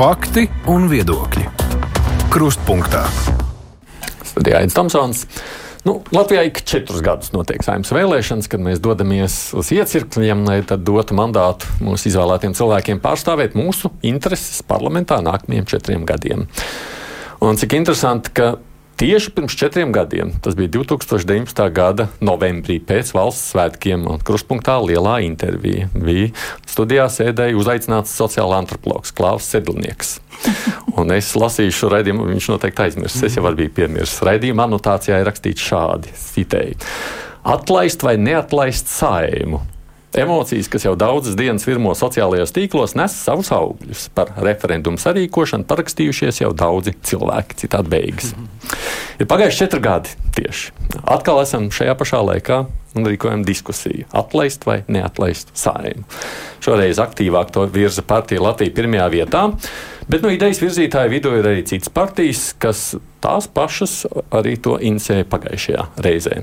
Fakti un viedokļi. Krustpunktā. Studijā Aits Tomsons. Nu, Latvijā ik četrus gadus notiek saimnes vēlēšanas, kad mēs dodamies uz iecirkņiem, lai dotu mandātu mūsu izvēlētiem cilvēkiem pārstāvēt mūsu intereses parlamentā nākamajiem četriem gadiem. Un cik interesanti, ka Tieši pirms četriem gadiem, tas bija 2019. gada novembrī, pēc valsts svētkiem, un kruspunktā lielā intervija bija studijā sēdēja uzaicināts sociālā antropologs Klaus Sedlnieks. Un es lasīju šo raidījumu, viņš noteikti aizmirsis. Es jau biju piemirsis. Raidījuma anotācijā ir rakstīts šādi: citēji. Atlaist vai neatlaist saimu Emocijas, kas jau daudzas dienas virmo sociālajos tīklos, nes savus augļus. Par referendumu sarīkošanu parakstījušies jau daudzi cilvēki. Citādi beigas. Ir pagājuši četri gadi tieši. Atkal esam šajā pašā laikā un rīkojam diskusiju. Atlaist vai neatlaist sājumu. Šoreiz aktīvāk to virza partija Latvija pirmajā vietā. Bet no idejas virzītāju vidū ir arī citas partijas, kas tās pašas arī to inicēja pagājušajā reizē.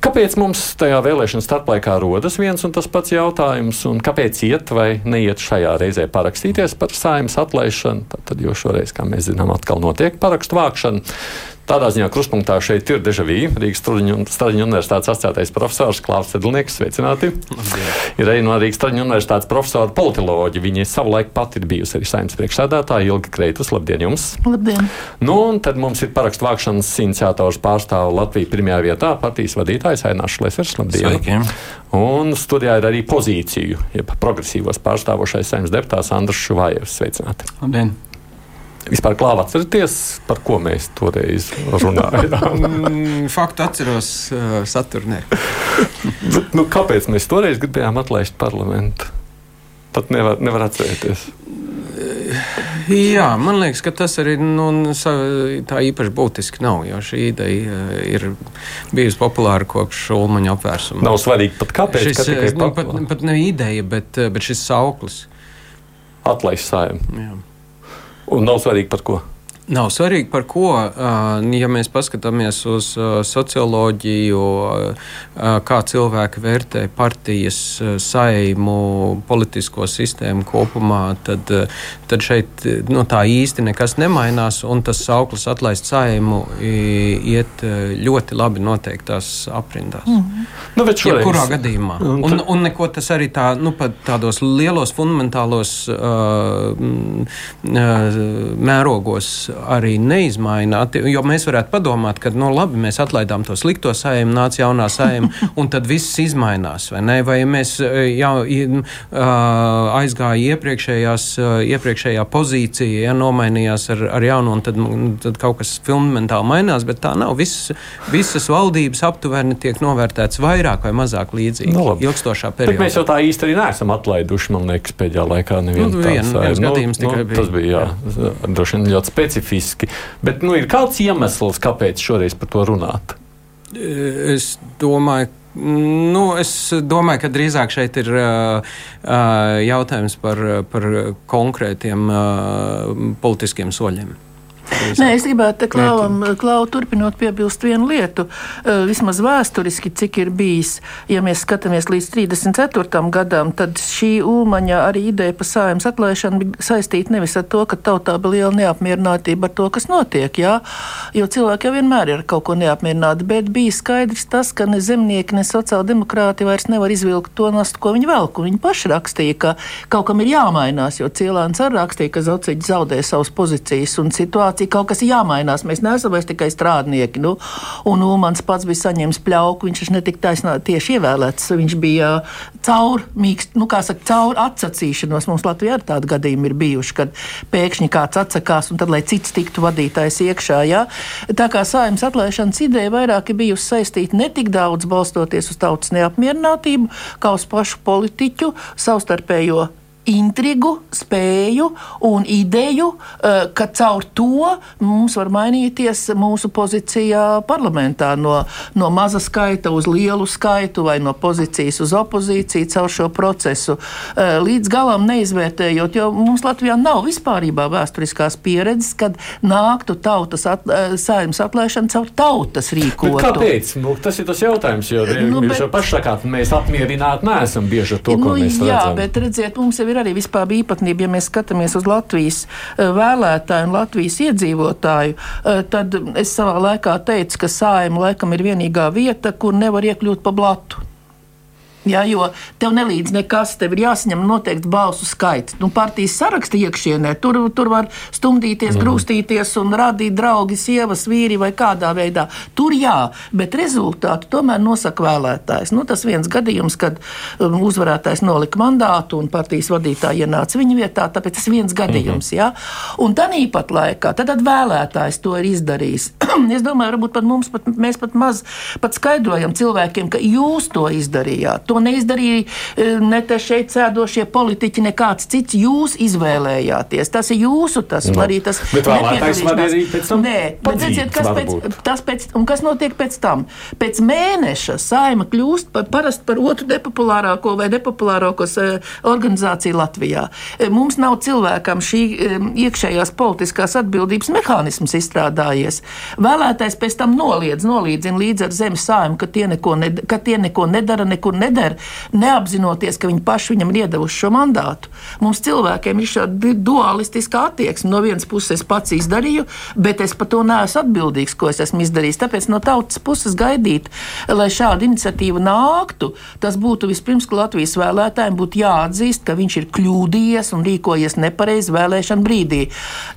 Kāpēc mums tajā vēlēšana starplaikā rodas viens un tas pats jautājums, un kāpēc iet vai neiet šajā reizē parakstīties par saimnes atlaišanu? Tad, jo šoreiz, kā mēs zinām, atkal notiek parakstu vākšana. Tādā ziņā kruspunktā šeit ir Dežavī, Rīgas Straņu universitātes asociētais profesors Klaus Sedlnieks. Sveicināti! Labdien. Ir arī no Rīgas Straņu universitātes profesora politoloģi. Viņa savulaik pat ir bijusi arī saimnes priekšsēdētāja Ilga Kreitus. Labdien jums! Labdien! Nu, un tad mums ir parakstu vākšanas iniciators pārstāv Latviju pirmajā vietā, partijas vadītājs Aināšs Lesers. Labdien! Sveikiem. Un studijā ir arī pozīciju, jeb progresīvos pārstāvošais saimnes deputāts Andrs Šuvājevs. Sveicināti! Labdien! Vispār klāvā atcerieties, par ko mēs toreiz runājām? Mm, faktu atceros, uh, saturnē. nu, kāpēc mēs toreiz gribējām atlaist parlamentu? Pat nevar, nevar atcerēties. Jā, man liekas, ka tas arī nu, tā īpaši būtiski nav. Jo šī ideja uh, ir bijusi populāra kopš Ulmaņa apvērsuma. Nav svarīgi pat kāpēc. Šis, nu, pat, pat ne ideja, bet, uh, bet šis sauklis. Atlaist sājumu. Un nav svarīgi par ko. Nav svarīgi, par ko. Ja mēs paskatāmies uz socioloģiju, kā cilvēki vērtē partijas, saimu, politisko sistēmu kopumā, tad, tad šeit nu, tā īsti nekas nemainās. Un tas sauklis atlaist saimu iet ļoti labi noteiktās aprindās. Mm -hmm. nu, Jebkurā gadījumā. Un, un, un neko tas arī tā, nu, tādos lielos fundamentālos uh, mērogos arī neizmaina. Jo mēs varētu padomāt, ka, nu, labi, mēs atlaidām to slikto sējumu, nāca jaunā sējuma, un tad viss izmainās. Vai, ne? vai mēs e, jau iepriekšējās, iepriekšējā pozīcija, ja nomainījās ar, ar jaunu, un tad, tad kaut kas fundamentāli mainās, bet tā nav. Viss, visas valdības aptuveni tiek novērtētas vairāk vai mazāk līdzīgi no, nu, ilgstošā periodā. Bet mēs jau tā īsti arī neesam atlaiduši, man liekas, pēdējā laikā nevienu nu, vien, viens nu, gadījums tikai nu, bija. Tas bija, jā, jā. droši vien ļoti specifiski. Bet nu, ir kāds iemesls, kāpēc šoreiz par to runāt? Es domāju, Nu, es domāju, ka drīzāk šeit ir uh, jautājums par, par konkrētiem uh, politiskiem soļiem. Nē, es gribētu klauvam, klau, turpinot piebilst vienu lietu. Uh, vismaz vēsturiski, cik ir bijis, ja mēs skatāmies līdz 34. gadam, tad šī Ulmaņa arī ideja par sājums atlaišanu bija saistīta nevis ar to, ka tautā bija liela neapmierinātība ar to, kas notiek, jā, jo cilvēki jau vienmēr ir kaut ko neapmierināti, bet bija skaidrs tas, ka ne zemnieki, ne sociāldemokrāti vairs nevar izvilkt to nastu, ko viņi velk. Viņi paši rakstīja, ka kaut kam ir jāmainās, jo Cielāns arī rakstīja, ka Zauciņš zaudē savas pozīcijas un situāciju kaut kas ir jāmainās. Mēs neesam vairs tikai strādnieki. Nu, un Ulmans pats bija saņēmis pļauku, viņš netika taisnā tieši ievēlēts. Viņš bija caur, mīkst, nu, kā saka, caur atsacīšanos. Mums Latvijā arī tādi gadījumi ir bijuši, kad pēkšņi kāds atsakās un tad, lai cits tiktu vadītājs iekšā. Ja? Tā kā sājums atlaišanas ideja vairāk ir bijusi saistīta ne tik daudz balstoties uz tautas neapmierinātību, kā uz pašu politiķu savstarpējo intrigu, spēju un ideju, eh, ka caur to mums var mainīties mūsu pozīcijā parlamentā no, no maza skaita uz lielu skaitu vai no pozīcijas uz opozīciju caur šo procesu. Eh, līdz galam neizvērtējot, jo mums Latvijā nav vispārībā vēsturiskās pieredzes, kad nāktu tautas at, eh, sējums atlaišana caur tautas rīkojumu. Kāpēc? Nu, tas ir tas jautājums, jo nu, jūs bet, jau paši sakāt, mēs apmierināti neesam bieži ar to, nu, ko mēs jā, redzam. Bet redziet, mums jau ir arī vispār īpatnība, ja mēs skatāmies uz Latvijas vēlētāju un Latvijas iedzīvotāju, tad es savā laikā teicu, ka sājuma laikam ir vienīgā vieta, kur nevar iekļūt pa blatu. Ja, jo tev nelīdz nekas, tev ir jāsaņem noteikts balsu skaits. Nu, partijas saraksta iekšienē tur, tur var stumdīties, mm. grūstīties un radīt draugi, sievas, vīri vai kādā veidā. Tur jā, bet rezultātu tomēr nosaka vēlētājs. Nu, tas viens gadījums, kad um, uzvarētājs nolika mandātu un partijas vadītāji ienāca viņa vietā, tāpēc tas viens gadījums. Mm ja? Un tāpat laikā tad, tad vēlētājs to ir izdarījis. es domāju, varbūt pat mums, pat, pat maz pat skaidrojam cilvēkiem, ka jūs to izdarījāt. To neizdarīja e, ne te šeit sēdošie politiķi, ne kāds cits. Jūs izvēlējāties. Tas ir jūsu tas, no. Nu, arī tas. Bet vēlētājs var arī pēc tam. Nē, bet redziet, kas pēc, tas pēc, un kas notiek pēc tam? Pēc mēneša saima kļūst par parasti par otru nepopulārāko vai nepopulārākos e, organizāciju Latvijā. E, mums nav cilvēkam šī iekšējās politiskās atbildības mehānisms izstrādājies. Vēlētājs pēc tam noliedz, nolīdzina līdz ar zemes saimu, ka tie neko, ne, ka tie neko nedara, nekur nedara neder, neapzinoties, ka viņi paši viņam ir iedevuši šo mandātu. Mums cilvēkiem ir šāda dualistiska attieksme. No vienas puses es pats izdarīju, bet es par to neesmu atbildīgs, ko es esmu izdarījis. Tāpēc no tautas puses gaidīt, lai šāda iniciatīva nāktu, tas būtu vispirms, ka Latvijas vēlētājiem būtu jāatzīst, ka viņš ir kļūdījies un rīkojies nepareizi vēlēšanu brīdī.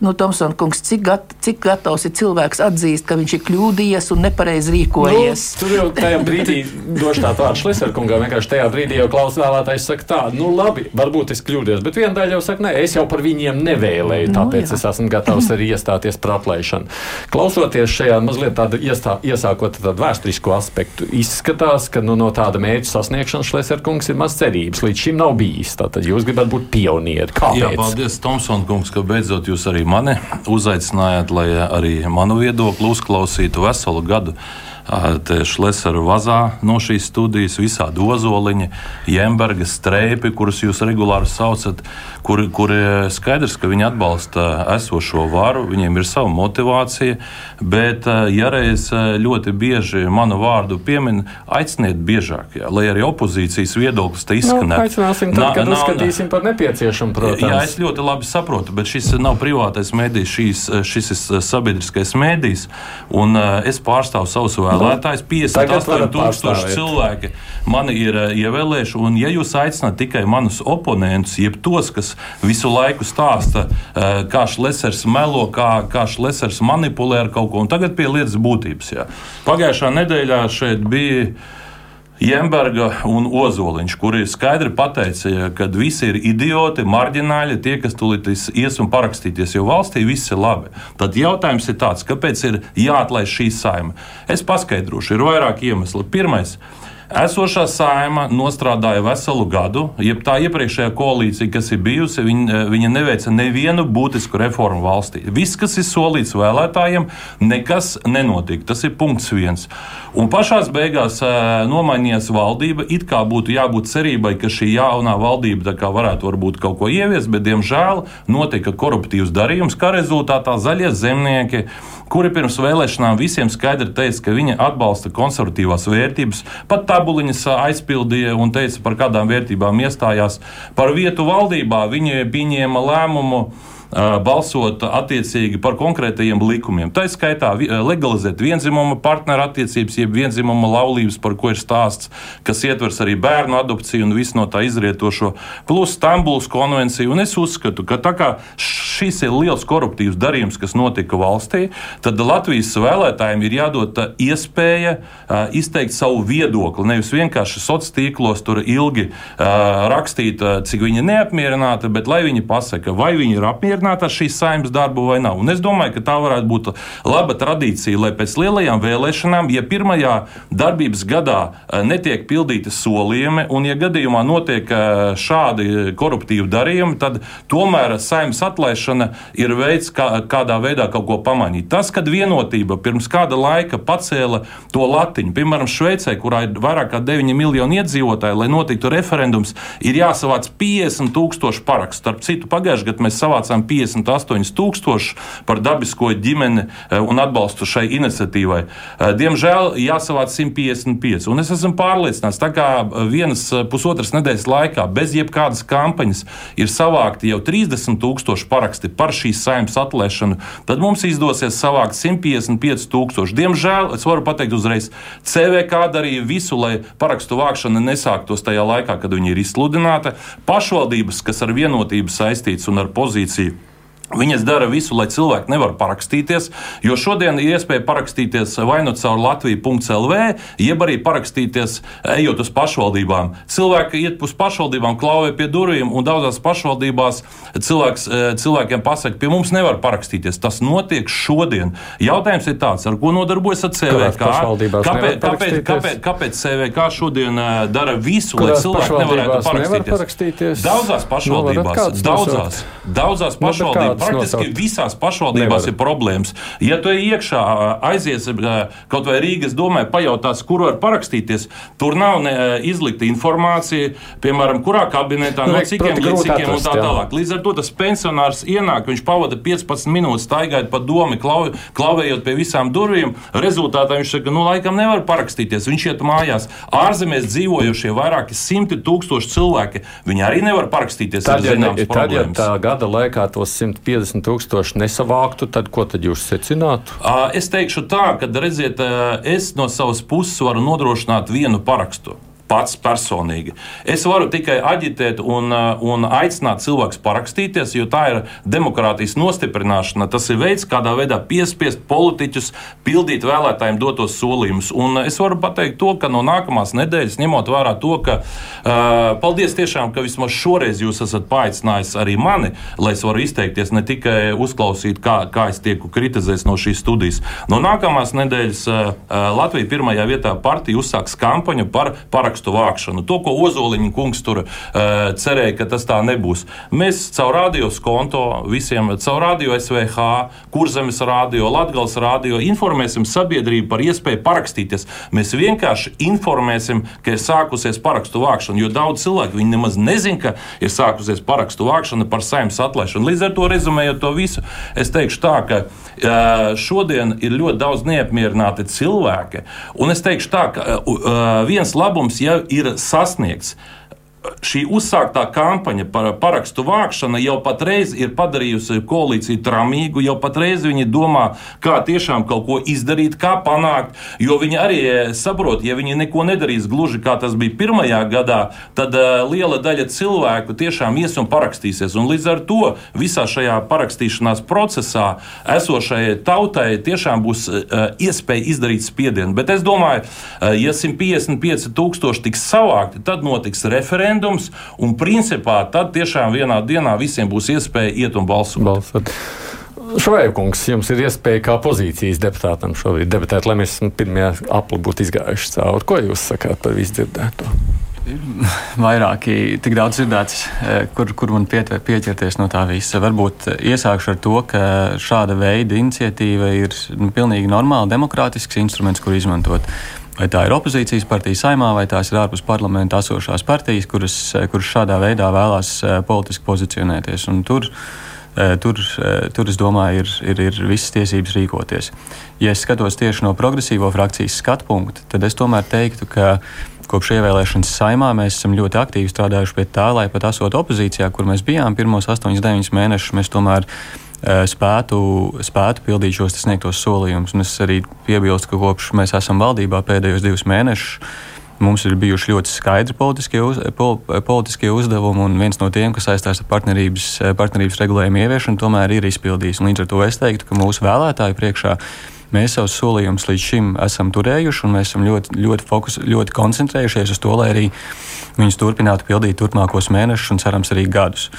Nu, Tomson kungs, cik, gat, cik gatavs ir cilvēks atzīst, ka viņš ir kļūdījies un nepareizi rīkojies? Nu, tur jau tajā brīdī došu tā vārdu Šliserkungam vienkārši tajā brīdī jau klausās vēlētājs, saka, tā, nu labi, varbūt es kļūdījos, bet viena daļa jau saka, nē, es jau par viņiem nevēlēju, nu, tāpēc nu, es esmu gatavs arī iestāties par atlaišanu. Klausoties šajā mazliet tādu iestā, iesākot tādu vēsturisko aspektu, izskatās, ka nu, no tāda mērķa sasniegšanas Šleserkungs ir maz cerības. Līdz šim nav bijis. Tātad jūs gribat būt pionieri. Kāpēc? Jā, paldies, Tomson kungs, ka beidzot jūs arī mani uzaicinājāt, lai arī manu viedokli uzklausītu veselu gadu. Šlesera vazā no šīs studijas, visādi ozoliņi, Jemberga streipi, kurus jūs regulāri saucat, kur, kur skaidrs, ka viņi atbalsta esošo varu, viņiem ir sava motivācija, bet ja reiz ļoti bieži manu vārdu piemin, aiciniet biežāk, jā, lai arī opozīcijas viedoklis te izskanētu. Nu, aicināsim tad, kad na, uzskatīsim par nepieciešamu, protams. Jā, es ļoti labi saprotu, bet šis nav privātais mēdījis, šis, šis ir sabiedriskais mēdījis, un es pārstāvu savus vēlētājus vēlētājs, 58,000 cilvēki mani ir eh, ievēlējuši. Un, ja jūs aicināt tikai manus oponentus, jeb tos, kas visu laiku stāsta, eh, kā Šlesers melo, kā, kā Šlesers manipulē ar kaut ko, un tagad pie lietas būtības. Jā. Pagājušā nedēļā šeit bija. Jemberga un Ozoliņš, kuri skaidri pateica, ka visi ir idioti, marģināļi, tie, kas tulīt ies un parakstīties, jo valstī viss ir labi. Tad jautājums ir tāds, kāpēc ir jāatlaiž šī saima? Es paskaidrošu, ir vairāk iemeslu. Pirmais, Esošā saima nostrādāja veselu gadu, jeb tā iepriekšējā koalīcija, kas ir bijusi, viņa, viņa neveica nevienu būtisku reformu valstī. Viss, kas ir solīts vēlētājiem, nekas nenotika. Tas ir punkts viens. Un pašā beigās nomainījās valdība. It kā būtu jābūt cerībai, ka šī jaunā valdība varētu varbūt kaut ko ieviest, bet diemžēl notika koruptīvs darījums, kā rezultātā zaļie zemnieki, kuri pirms vēlēšanām visiem skaidri teica, ka viņi atbalsta konservatīvās vērtības, pat tabuliņas aizpildīja un teica, par kādām vērtībām iestājās. Par vietu valdībā viņi pieņēma lēmumu balsot attiecīgi par konkrētajiem likumiem. Tā ir skaitā legalizēt vienzimuma partneru attiecības, jeb vienzimuma laulības, par ko ir stāsts, kas ietvers arī bērnu adopciju un visu no tā izrietošo, plus Stambuls konvenciju. Un es uzskatu, ka tā kā šis ir liels koruptīvs darījums, kas notika valstī, tad Latvijas vēlētājiem ir jādod iespēja izteikt savu viedokli. Nevis vienkārši sociālos tīklos tur ilgi rakstīt, cik viņi ir neapmierināti, bet lai viņi pasaka, vai viņi ir apmierināti pasargāti ar šīs saimnes darbu vai nav. Un es domāju, ka tā varētu būt laba tradīcija, lai pēc lielajām vēlēšanām, ja pirmajā darbības gadā eh, netiek pildīti solījumi, un ja gadījumā notiek eh, šādi koruptīvi darījumi, tad tomēr saimnes atlaišana ir veids, kā, kādā veidā kaut ko pamanīt. Tas, kad vienotība pirms kāda laika pacēla to latiņu, piemēram, Šveicē, kurā ir vairāk kā 9 miljoni iedzīvotāji, lai notiktu referendums, ir jāsavāc 50 tūkstoši parakstu. Starp citu, pagājušajā gadā mēs savācām 50. 58,000 par dabisko ģimeni e, un atbalstu šai iniciatīvai. E, diemžēl jāsavāc 155. Un es esmu pārliecināts, tā kā vienas e, pusotras nedēļas laikā bez jebkādas kampaņas ir savākti jau 30,000 paraksti par šīs saimnes atlēšanu, tad mums izdosies savākt 155,000. Diemžēl es varu pateikt uzreiz, CVK darīja visu, lai parakstu vākšana nesāktos tajā laikā, kad viņi ir izsludināti. Pašvaldības, kas ar vienotību saistīts un ar pozīciju Viņas dara visu, lai cilvēki nevar parakstīties, jo šodien ir iespēja parakstīties vai nu caur Latviju.CLV, jeb arī parakstīties ejot uz pašvaldībām. Cilvēki iet uz pašvaldībām, klauvē pie durvīm, un daudzās pašvaldībās cilvēks, e, cilvēkiem pasaka, pie mums nevar parakstīties. Tas notiek šodien. Jautājums ir tāds, ar ko nodarbojas CVK? Kāpēc, kāpēc, kāpēc, kāpēc CVK šodien e, dara visu, lai cilvēki nevarētu parakstīties? Parakstīties? Daudzās pašvaldībās, daudzās, daudzās nu, pašvaldībās praktiski nosaukt. visās pašvaldībās Nevar. ir problēmas. Ja tu iekšā, aizies kaut vai Rīgas domē, pajautās, kur var parakstīties, tur nav ne, izlikta informācija, piemēram, kurā kabinetā, nu, no cikiem līdz cikiem un tā tālāk. Līdz ar to tas pensionārs ienāk, viņš pavada 15 minūtes staigājot pa domu, klau, klauvējot pie visām durvīm. Rezultātā viņš saka, nu, laikam nevar parakstīties. Viņš iet mājās. Ārzemēs dzīvojošie vairāki simti tūkstoši cilvēki, viņi arī nevar parakstīties. Tad, ja, tad, ja tā gada laikā tos 150 50 tūkstoši nesavāktu, tad ko tad jūs secinātu? Es teikšu tā, ka, redziet, es no savas puses varu nodrošināt vienu parakstu pats personīgi. Es varu tikai aģitēt un, uh, un aicināt cilvēkus parakstīties, jo tā ir demokrātijas nostiprināšana. Tas ir veids, kādā veidā piespiest politiķus pildīt vēlētājiem dotos solījumus. Un es varu pateikt to, ka no nākamās nedēļas, ņemot vērā to, ka uh, paldies tiešām, ka vismaz šoreiz jūs esat paaicinājis arī mani, lai es varu izteikties, ne tikai uzklausīt, kā, kā es tieku kritizēts no šīs studijas. No nākamās nedēļas uh, uh Latvija pirmajā vietā partija uzsāks kampaņu par parakstu parakstu vākšanu. To, ko Ozoliņa kungs tur uh, cerēja, ka tas tā nebūs. Mēs caur radios konto visiem, caur radio SVH, Kurzemes radio, Latgals radio informēsim sabiedrību par iespēju parakstīties. Mēs vienkārši informēsim, ka ir sākusies parakstu vākšana, jo daudz cilvēku nemaz nezin, ka ir sākusies parakstu vākšana par saimnes atlaišanu. Līdz ar to rezumējot to visu, es teikšu tā, ka uh, šodien ir ļoti daudz neapmierināti cilvēki. Un es teikšu tā, ka uh, viens labums, ja ir sasniegts šī uzsāktā kampaņa par parakstu vākšanu jau patreiz ir padarījusi koalīciju tramīgu, jau patreiz viņi domā, kā tiešām kaut ko izdarīt, kā panākt, jo viņi arī eh, saprot, ja viņi neko nedarīs gluži kā tas bija pirmajā gadā, tad uh, liela daļa cilvēku tiešām ies un parakstīsies. Un līdz ar to visā šajā parakstīšanās procesā esošajai tautai tiešām būs uh, iespēja izdarīt spiedienu. Bet es domāju, uh, ja 155 tūkstoši tiks savākti, tad notiks referendums referendums, un principā tad tiešām vienā dienā visiem būs iespēja iet un balsot. balsot. Šveikungs, jums ir iespēja kā pozīcijas deputātam šobrīd debatēt, lai mēs pirmajā apli būtu izgājuši cauri. Ko jūs sakāt par visu dzirdēto? Ir vairāki, tik daudz dzirdēts, eh, kur, kur man pietver, pieķerties no tā visa. Varbūt iesākšu ar to, ka šāda veida iniciatīva ir nu, pilnīgi normāla, demokrātisks instruments, kur izmantot. Vai tā ir opozīcijas partija saimā, vai tās ir ārpus parlamenta esošās partijas, kuras, kuras šādā veidā vēlās eh, politiski pozicionēties. Un tur, eh, tur, eh, tur, es domāju, ir, ir, ir visas tiesības rīkoties. Ja es skatos tieši no progresīvo frakcijas skatu punkta, tad es tomēr teiktu, ka kopš ievēlēšanas saimā mēs esam ļoti aktīvi strādājuši pie tā, lai pat esot opozīcijā, kur mēs bijām pirmos 8-9 mēnešus, mēs tomēr Eh, spētu, spētu pildīt šos sniegtos solījumus. Un es arī piebilstu, ka kopš mēs esam valdībā pēdējos divus mēnešus. Mums ir bijuši ļoti skaidri politiskie, uz, pol, politiskie uzdevumi, un viens no tiem, kas saistās ar partnerības, partnerības regulējumu ieviešanu, tomēr ir izpildījis. Un līdz ar to es teiktu, ka mūsu vēlētāju priekšā mēs savus solījumus līdz šim esam turējuši, un mēs esam ļoti, ļoti, fokus, ļoti koncentrējušies uz to, lai arī viņus turpinātu pildīt turpmākos mēnešus un cerams arī gadus.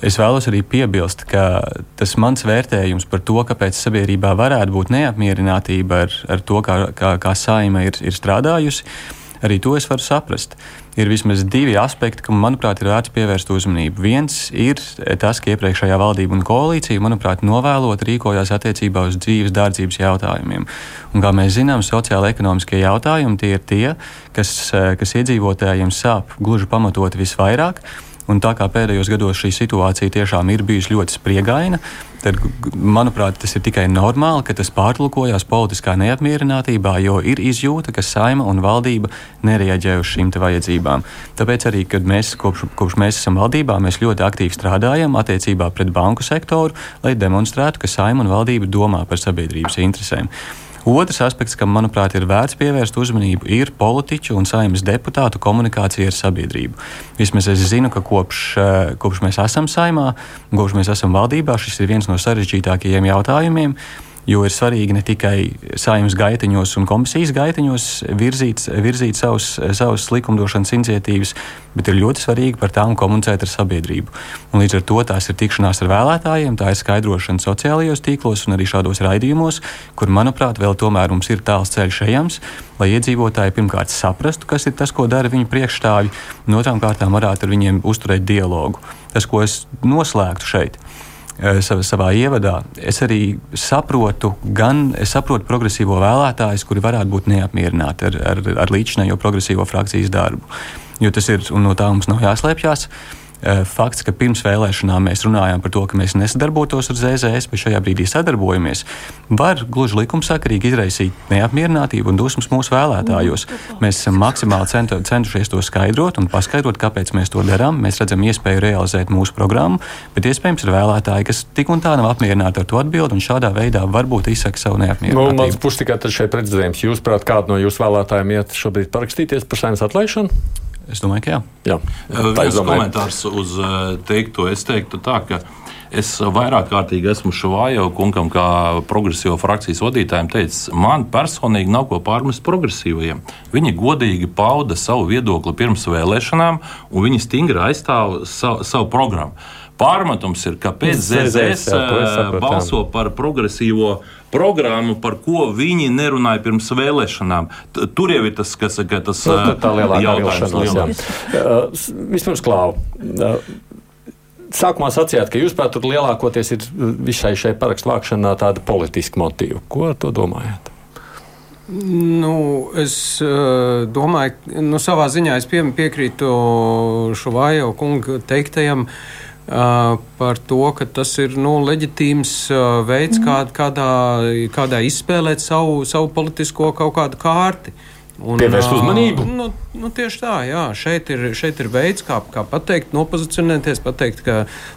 Es vēlos arī piebilst, ka tas mans vērtējums par to, kāpēc sabiedrībā varētu būt neapmierinātība ar, ar to, kā, kā, kā saima ir, ir strādājusi, arī to es varu saprast. Ir vismaz divi aspekti, kam, manuprāt, ir vērts pievērst uzmanību. Viens ir tas, ka iepriekšējā valdība un koalīcija, manuprāt, novēlot rīkojās attiecībā uz dzīves dārdzības jautājumiem. Un, kā mēs zinām, sociāla-ekonomiskie jautājumi tie ir tie, kas, kas iedzīvotājiem sāp gluži pamatot visvairāk. Un tā kā pēdējos gados šī situācija tiešām ir bijusi ļoti spriegaina, tad, manuprāt, tas ir tikai normāli, ka tas pārlūkojas politiskā neapmierinātībā, jo ir izjūta, ka saima un valdība nereaģē uz šīm vajadzībām. Tāpēc arī, kad mēs kopš, kopš mēs esam valdībā, mēs ļoti aktīvi strādājam attiecībā pret banku sektoru, lai demonstrētu, ka saima un valdība domā par sabiedrības interesēm. Otrs aspekts, kam, manuprāt, ir vērts pievērst uzmanību, ir politiķu un saimnes deputātu komunikācija ar sabiedrību. Vismaz es zinu, ka kopš, eh, kopš mēs esam saimā, kopš mēs esam valdībā, šis ir viens no sarežģītākajiem jautājumiem jo ir svarīgi ne tikai saimnes gaitiņos un komisijas gaitiņos virzīt, virzīt savus, savus likumdošanas iniciatīvas, bet ir ļoti svarīgi par tām komunicēt ar sabiedrību. Un līdz ar to tās ir tikšanās ar vēlētājiem, tā ir skaidrošana sociālajos tīklos un arī šādos raidījumos, kur, manuprāt, vēl tomēr mums ir tāls ceļš ejams, lai iedzīvotāji pirmkārt saprastu, kas ir tas, ko dara viņu priekšstāvji, un otrām kārtām varētu ar viņiem uzturēt dialogu. Tas, ko es noslēgtu šeit, Eh, savā ievadā, es arī saprotu, gan es saprotu progresīvo vēlētājus, kuri varētu būt neapmierināti ar, ar, ar līdzinējo progresīvo frakcijas darbu. Jo tas ir, un no tā mums nav jāslēpjas. Eh, fakts, ka pirms vēlēšanām mēs runājām par to, ka mēs nesadarbotos ar ZZS, bet šajā brīdī sadarbojamies, var gluži likumsakarīgi izraisīt neapmierinātību un dusmas mūsu vēlētājos. Mēs esam maksimāli centu, centušies to skaidrot un paskaidrot, kāpēc mēs to darām. Mēs redzam iespēju realizēt mūsu programmu, bet iespējams ir vēlētāji, kas tik un tā nav apmierināti ar to atbildi un šādā veidā varbūt izsaka savu neapmierinātību. Nu, mans puš tikai šeit redzējums. Jūs, prāt, kādu no jūsu vēlētājiem iet šobrīd parakstīties par saimnes atlaišanu? Es domāju, ka jā. jā. Viens komentārs uz teikto. Es teiktu tā, ka es vairāk kārtīgi esmu Švājo kungam, kā progresīvo frakcijas vadītājiem, teicis, man personīgi nav ko pārmest progresīvajiem. Viņi godīgi pauda savu viedokli pirms vēlēšanām, un viņi stingri aizstāv savu, savu programmu. Pārmetums ir, ka pēc ZZS balso par progresīvo programmu, par ko viņi nerunāja pirms vēlēšanām. Tur jau ir tas, kas ir tas nu, tā jautājums. Uh, vispirms, Klau. Uh, sākumā sacījāt, ka jūs prāt, tur lielākoties ir visai šai parakstu vākšanā tāda politiska motīva. Ko ar to domājat? Nu, es uh, domāju, nu, savā ziņā es pie, piekrītu Šuvājo kungu teiktajam. Uh, par to, ka tas ir nu, leģitīms veids, mm. kā, kādā, kādā izspēlēt savu, savu politisko kaut kādu kārti. Un, Pievērst uzmanību. Nu, nu, tieši tā, jā. Šeit ir, šeit ir veids, kā, kā pateikt, nopozicionēties, pateikt, ka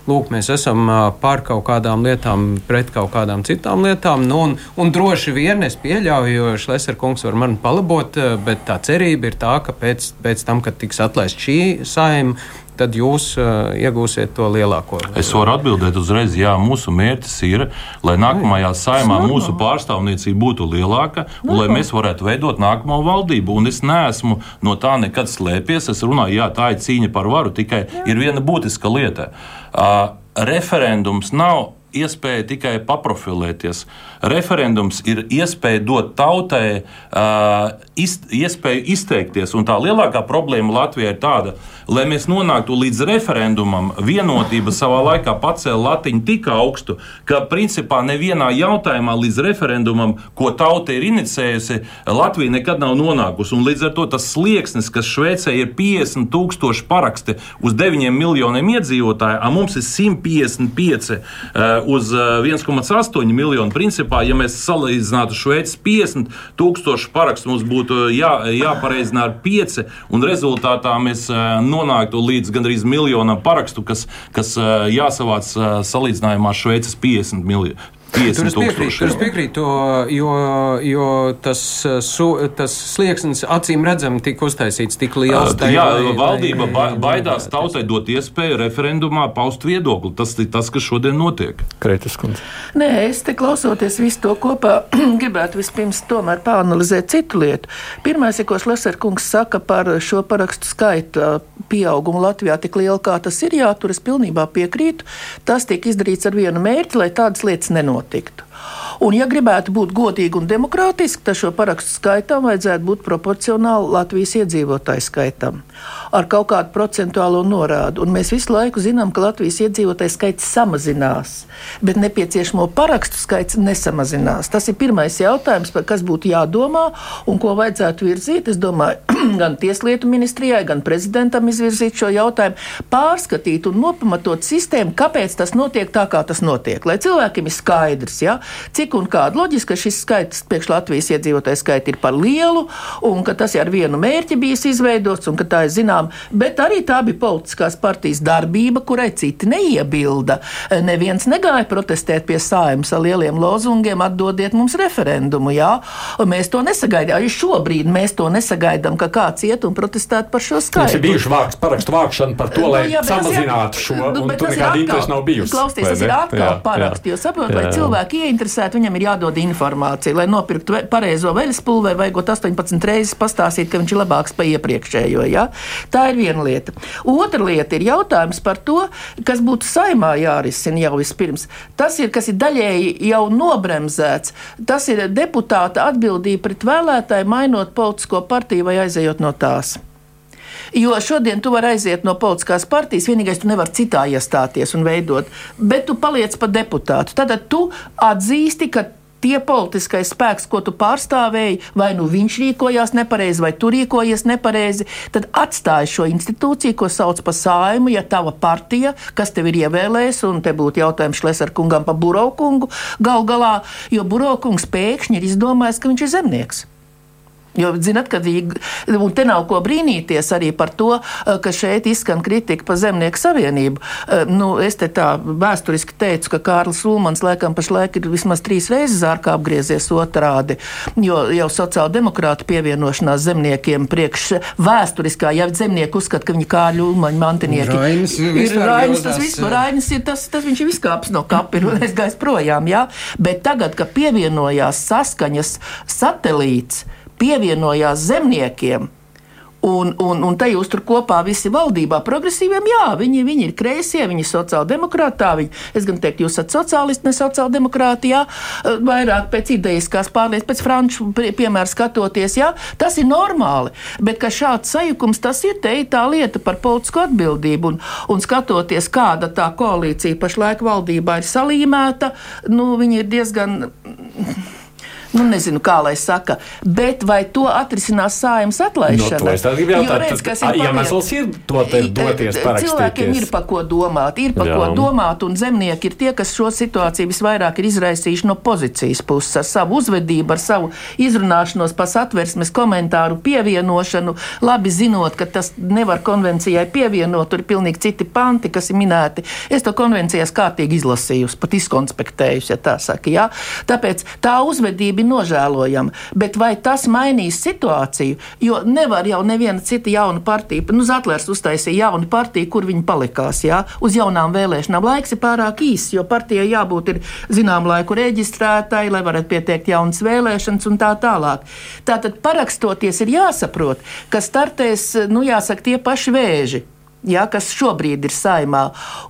lūk, mēs esam pār kaut kādām lietām, pret kaut kādām citām lietām. Nu, un, un droši vien es pieļauju, jo Šlesner kungs var mani palabot, bet tā cerība ir tā, ka pēc, pēc tam, kad tiks atlaist šī saima, tad jūs uh, iegūsiet to lielāko. Es varu atbildēt uzreiz, jā, mūsu mērķis ir, lai nākamajā saimā mūsu pārstāvniecība būtu lielāka un lai mēs varētu veidot nākamo valdību. Un es neesmu no tā nekad slēpies. Es runāju, jā, tā ir cīņa par varu, tikai jā. ir viena būtiska lieta. Uh, referendums nav iespēja tikai paprofilēties. Referendums ir iespēja dot tautai uh, iz, iespēju izteikties. Un tā lielākā problēma Latvijai ir tāda, lai mēs nonāktu līdz referendumam, vienotība savā laikā pacēla latiņu tik augstu, ka principā nevienā jautājumā līdz referendumam, ko tauta ir inicējusi, Latvija nekad nav nonākusi. Un līdz ar to tas slieksnis, kas Šveicē ir 50 tūkstoši paraksti uz 9 miljoniem iedzīvotāju, a mums ir 155 uh, uz 1,8 uh, miljonu. Principā, ja mēs salīdzinātu Šveices 50 tūkstošu parakstu, mums būtu jā, jāpareizina ar 5, un rezultātā mēs uh, nonāktu līdz gandrīz miljonam parakstu, kas, kas uh, jāsavāc salīdzinājumā Šveices 50 miljonu. Tur es piekrītu, piekrītu jo, jo tas, su, tas slieksnis acīm redzami tika uztaisīts tik liels. Tā, jā, lai, valdība lai, lai, baidās tautai dot iespēju referendumā paust viedokli. Tas ir tas, kas šodien notiek. Kreitas kundze. Nē, es te klausoties visu to kopā, gribētu vispirms tomēr pāanalizēt citu lietu. Pirmais, ko Šleserkungs saka par šo parakstu skaitu pieaugumu Latvijā tik lielu, kā tas ir, jā, tur es pilnībā piekrītu. Tas tika izdarīts ar vienu mērķi, lai tādas lietas nenotiktu notiktu. Un, ja gribētu būt godīgi un demokrātiski, tad šo parakstu skaitam vajadzētu būt proporcionāli Latvijas iedzīvotāju skaitam ar kaut kādu procentuālo norādu. Un mēs visu laiku zinām, ka Latvijas iedzīvotāju skaits samazinās, bet nepieciešamo parakstu skaits nesamazinās. Tas ir pirmais jautājums, par kas būtu jādomā un ko vajadzētu virzīt. Es domāju, gan Tieslietu ministrijai, gan prezidentam izvirzīt šo jautājumu, pārskatīt un nopamatot sistēmu, kāpēc tas notiek tā, kā tas notiek. Lai cilvēkiem ir skaidrs, ja, cik un kāda loģiska šis skaits priekš Latvijas iedzīvotāju skaita ir par lielu un ka tas ir ar vienu mērķi bijis izveidots un ka tā ir zinām, bet arī tā bija politiskās partijas darbība, kurai citi neiebilda. Neviens negāja protestēt pie sājums ar lieliem lozungiem, atdodiet mums referendumu. Jā? Un mēs to nesagaidām. Arī šobrīd mēs to nesagaidām, ka kāds iet un protestētu par šo skaitu. Tas ir bijuši vāks, parakstu vākšana par to, nu, lai nu, jā, samazinātu šo, nu, un tur nekāda interesa nav bijusi. Klausties, tas ir atkal paraksts, jo saprot, lai cilvēki ieinteresēti, viņam ir jādod informācija, lai nopirktu pareizo veļas pulveri, vajagot 18 reizes pastāstīt, ka viņš ir labāks par iepriekšējo. Ja? Tā ir viena lieta. Otra lieta ir jautājums par to, kas būtu saimā jārisina jau vispirms. Tas ir, kas ir daļēji jau nobremzēts. Tas ir deputāta atbildība pret vēlētāju, mainot politisko partiju vai aizejot no tās. Jo šodien tu vari aiziet no politiskās partijas, vienīgais, tu nevari citā iestāties un veidot, bet tu paliec par deputātu. Tad tu atzīsti, ka tie politiskais spēks, ko tu pārstāvēji, vai nu viņš rīkojās nepareizi, vai tu rīkojies nepareizi, tad atstāj šo institūciju, ko sauc par saimu, ja tava partija, kas tev ir ievēlējusi, un te būtu jautājums Šlesar kungam par Burokungu gal galā, jo Burokungs pēkšņi ir izdomājis, ka viņš ir zemnieks. Jo, zinat, ka viņi, un te nav ko brīnīties arī par to, eh, ka šeit izskan kritika par Zemnieku savienību. Eh, nu, es te tā vēsturiski teicu, ka Kārlis Ulmans laikam pašlaik ir vismaz trīs reizes ārkā apgriezies otrādi, jo jau sociāldemokrāta pievienošanās zemniekiem priekš vēsturiskā, ja zemnieki uzskata, ka viņi Kārļu Ulmaņa mantinieki Rainis, ir Rainis, tas viss, Rainis ir tas, tas viņš ir viskāps no kapir un es gaisu projām, jā. Bet tagad, kad pievienojās saskaņas satelīts, pievienojās zemniekiem. Un, un, un te jūs tur kopā visi valdībā, progresīviem, jā, viņi, viņi ir kreisie, viņi ir sociāldemokrāti. Viņi, es gan teiktu, jūs esat sociālisti, ne sociāldemokrāti, jā, vairāk pēc idejas, kā pārlies, pēc franču piemēra skatoties, jā, tas ir normāli. Bet ka šāds sajukums, tas ir te tā lieta par politisko atbildību. Un, un skatoties, kāda tā koalīcija pašlaik valdībā ir salīmēta, nu, viņi ir diezgan nu, nezinu, kā lai saka, bet vai to atrisinās sājums atlaišana? No, nu, to es gribu jautāt, redz, kas ir iemesls ir to te doties parakstīties. Cilvēkiem ir pa ko domāt, ir pa Jā. ko domāt, un zemnieki ir tie, kas šo situāciju visvairāk ir izraisījuši no pozīcijas puses, ar savu uzvedību, ar savu izrunāšanos pa satversmes komentāru pievienošanu, labi zinot, ka tas nevar konvencijai pievienot, tur ir pilnīgi citi panti, kas ir minēti. Es to konvencijas kārtīgi izlasījusi, pat izkonspektējusi, ja tā saka. Jā? Tāpēc tā uzvedība ir nožēlojama. Bet vai tas mainīs situāciju? Jo nevar jau neviena cita jauna partija, nu, Zatlers uztaisīja jaunu partiju, kur viņi palikās, jā, uz jaunām vēlēšanām. Laiks ir pārāk īss, jo partijai jābūt ir zinām laiku reģistrētai, lai varētu pieteikt jaunas vēlēšanas un tā tālāk. Tātad parakstoties ir jāsaprot, ka startēs, nu, jāsaka, tie paši vēži ja, kas šobrīd ir saimā.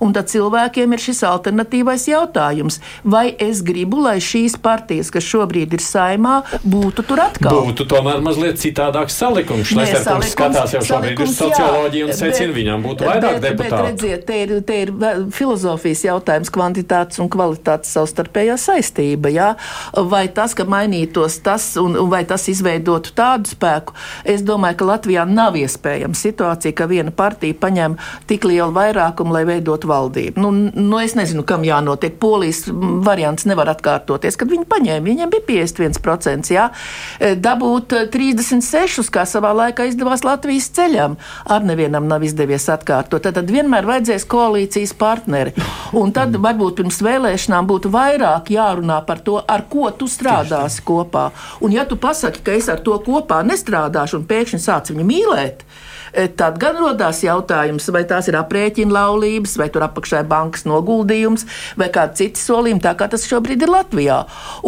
Un tad cilvēkiem ir šis alternatīvais jautājums, vai es gribu, lai šīs partijas, kas šobrīd ir saimā, būtu tur atkal. Būtu tomēr mazliet citādāks salikums. Šlēsers skatās jau šobrīd uz socioloģiju un secina, viņam būtu vairāk bet, deputātu. Bet redziet, te ir, te ir filozofijas jautājums, kvantitātes un kvalitātes savstarpējā saistība. Ja? Vai tas, ka mainītos tas un, un vai tas izveidotu tādu spēku, es domāju, ka Latvijā nav iespējama situācija, ka viena partija paņem saņem tik lielu vairākumu, lai veidotu valdību. Nu, nu, es nezinu, kam jānotiek. Polijas variants nevar atkārtoties, kad viņi paņēma. Viņiem bija 51%. Jā. E, dabūt 36, kā savā laikā izdevās Latvijas ceļam, ar nevienam nav izdevies atkārtot. Tad, tad vienmēr vajadzēs koalīcijas partneri. Un tad varbūt pirms vēlēšanām būtu vairāk jārunā par to, ar ko tu strādāsi kopā. Un ja tu pasaki, ka es ar to kopā nestrādāšu un pēkšņi sāc viņu mīlēt, tad gan rodās jautājums, vai tās ir aprēķina laulības, vai tur apakšā ir bankas noguldījums, vai kādi citi solījumi, tā kā tas šobrīd ir Latvijā.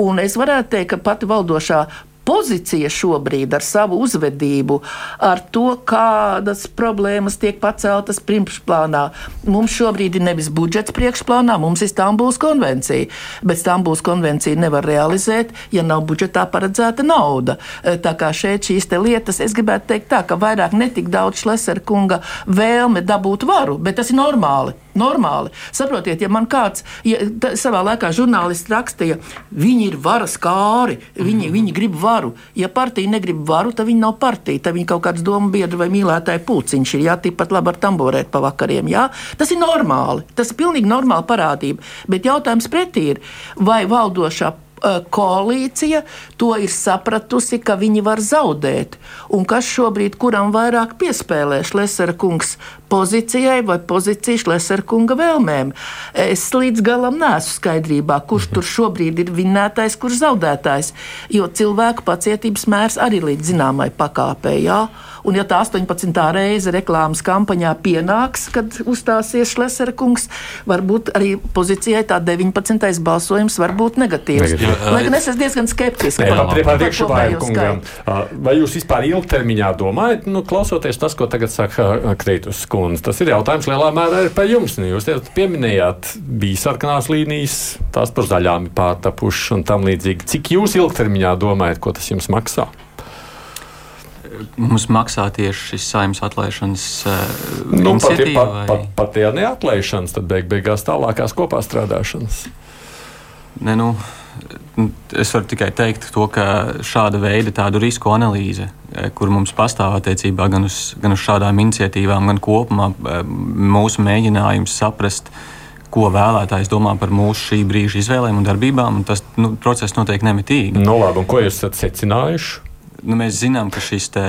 Un es varētu teikt, ka pati valdošā pozīcija šobrīd ar savu uzvedību, ar to, kādas problēmas tiek paceltas priekšplānā. Mums šobrīd ir nevis budžets priekšplānā, mums ir Stambuls konvencija, bet Stambuls konvenciju nevar realizēt, ja nav budžetā paredzēta nauda. E, tā kā šeit šīs lietas, es gribētu teikt tā, ka vairāk netik daudz Šlesera kunga vēlme dabūt varu, bet tas ir normāli. Normāli. Saprotiet, ja man kāds ja, tā, savā laikā žurnālists rakstīja, viņi ir varas kāri, viņi, viņi grib varu. Ja partija negrib varu, tad viņi nav partija. Tad viņi kaut kāds domu biedru vai mīlētāju pūciņš ir. Jā, tikpat labi ar tamborēt pa vakariem. Jā. Tas ir normāli. Tas ir pilnīgi normāla parādība. Bet jautājums pretī ir, vai valdošā koalīcija to ir sapratusi, ka viņi var zaudēt. Un kas šobrīd kuram vairāk piespēlē Šlesera kungs pozīcijai vai pozīcijas Šlesera kunga vēlmēm? Es līdz galam neesmu skaidrībā, kurš tur šobrīd ir vinnētais, kurš zaudētājs, jo cilvēku pacietības mērs arī līdz zināmai pakāpei. Jā? Un, ja tā 18. reize reklāmas kampaņā pienāks, kad uzstāsies Šlesera kungs, varbūt arī pozīcijai tā 19. balsojums var būt negatīvs. Lai gan es esmu diezgan skeptisks. Vai jūs vispār ilgtermiņā domājat, nu, klausoties tas, ko tagad saka Kreitus kundze? Tas ir jautājums lielā mērā ir par jums. Nu, jūs pieminējāt, bija sarkanās līnijas, tās par zaļām ir pārtapušas un tam līdzīgi. Cik jūs ilgtermiņā domājat, ko tas jums maksā? mums maksā tieši šis saimnes atlaišanas uh, nu, pat, ja, pat, pat, pat ja neatlaišanas, tad beig beigās tālākās kopā strādāšanas. Ne, nu, es varu tikai teikt, to, ka šāda veida tādu risku analīze, eh, kur mums pastāv attiecībā gan uz, gan uz šādām iniciatīvām, gan kopumā eh, mūsu mēģinājums saprast, ko vēlētājs domā par mūsu šī brīža izvēlēm un darbībām. Un tas nu, process notiek nemitīgi. No labi, un ko jūs esat secinājuši? Nu, mēs zinām, ka šis te,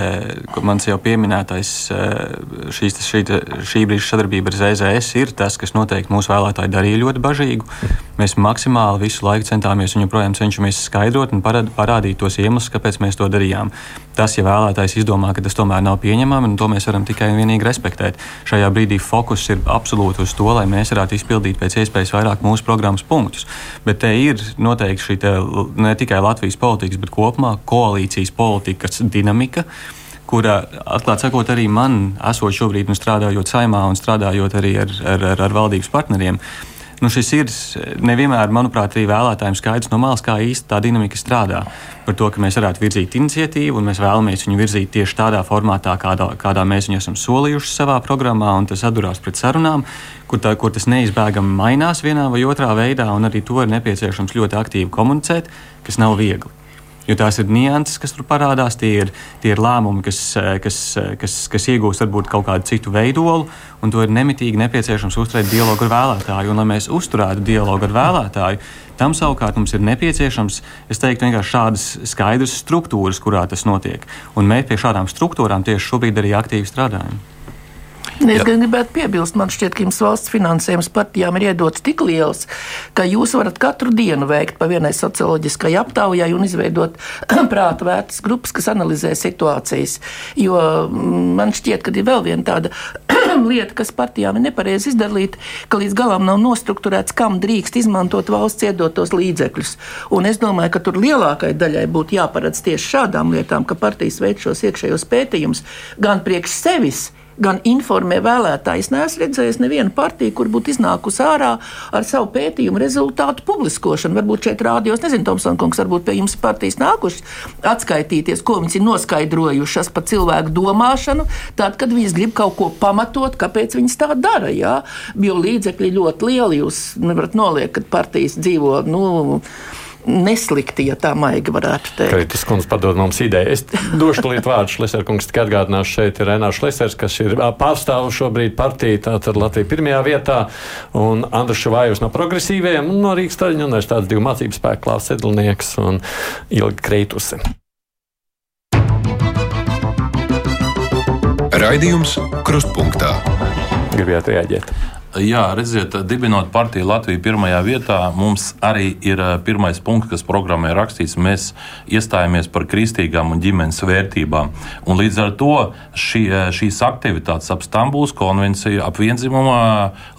mans jau pieminētais, eh, šīs, šī, šī brīža sadarbība ar ZZS ir tas, kas noteikti mūsu vēlētāji darīja ļoti bažīgu. Mēs maksimāli visu laiku centāmies un joprojām cenšamies skaidrot un parādīt tos iemeslus, kāpēc mēs to darījām. Tas, ja vēlētājs izdomā, ka tas tomēr nav pieņemami, to mēs varam tikai un vienīgi respektēt. Šajā brīdī fokus ir absolūti uz to, lai mēs varētu izpildīt pēc iespējas vairāk mūsu programmas punktus. Bet te ir noteikti šī te, ne tikai Latvijas politikas, bet kopumā koalīcijas politikas dinamika kura, atklāti sakot, arī man, esot šobrīd un strādājot saimā un strādājot arī ar, ar, ar, ar valdības partneriem, nu, šis ir nevienmēr, manuprāt, arī vēlētājiem skaidrs no malas, kā īsti tā dinamika strādā. Par to, ka mēs varētu virzīt iniciatīvu, un mēs vēlamies viņu virzīt tieši tādā formātā, kādā, kādā mēs viņu esam solījuši savā programmā, un tas atdurās pret sarunām, kur, tā, kur tas neizbēgami mainās vienā vai otrā veidā, un arī to ir nepieciešams ļoti aktīvi komunicēt, kas nav viegli jo tās ir nianses, kas tur parādās. Tie ir, tie ir lēmumi, kas, kas, kas, kas iegūst varbūt kaut kādu citu veidolu, un to ir nemitīgi nepieciešams uzturēt dialogu ar vēlētāju. Un, lai mēs uzturētu dialogu ar vēlētāju, tam savukārt mums ir nepieciešams, es teiktu, vienkārši šādas skaidras struktūras, kurā tas notiek. Un mēs pie šādām struktūrām tieši šobrīd arī aktīvi strādājam. Es gan gribētu piebilst, man šķiet, ka jums valsts finansējums partijām ir iedots tik liels, ka jūs varat katru dienu veikt pa vienai socioloģiskai aptaujai un izveidot prāta vērtas grupas, kas analizē situācijas. Jo mm, man šķiet, ka ir vēl viena tāda lieta, kas partijām ir nepareizi izdarīta, ka līdz galam nav nostruktūrēts, kam drīkst izmantot valsts iedotos līdzekļus. Un es domāju, ka tur lielākai daļai būtu jāparedz tieši šādām lietām, ka partijas veic šos iekšējos pētījumus gan priekš sevis, gan informē vēlētāji. Es neesmu redzējis nevienu partiju, kur būtu iznākusi ārā ar savu pētījumu rezultātu publiskošanu. Varbūt šeit rādījos, nezinu, Tomsons kungs, varbūt pie jums partijas nākušas atskaitīties, ko viņas ir noskaidrojušas par cilvēku domāšanu, tad, kad viņas grib kaut ko pamatot, kāpēc viņas tā dara. Jā? Jo līdzekļi ļoti lieli, jūs nevarat noliekt, ka partijas dzīvo. Nu, neslikti, ja tā maigi varētu teikt. Kritis kundze padod mums ideju. Es došu tulīt vārdu Šleser kungs, tikai atgādināšu šeit ir Renārs Šlesers, kas ir pārstāvu šobrīd partiju, tātad Latvija pirmajā vietā, un Andris Šavājus no progresīviem, un no Rīgas Taļņa universitātes divu mācību spēku klāsts Sedlnieks un Ilga Kreituse. Raidījums Krustpunktā. Gribētu reaģēt. Jā, redziet, dibinot partiju Latviju pirmajā vietā, mums arī ir pirmais punkts, kas programmā ir rakstīts. Mēs iestājāmies par kristīgām un ģimenes vērtībām. Un līdz ar to šī, šīs aktivitātes ap Stambulas konvenciju, ap vienzimumā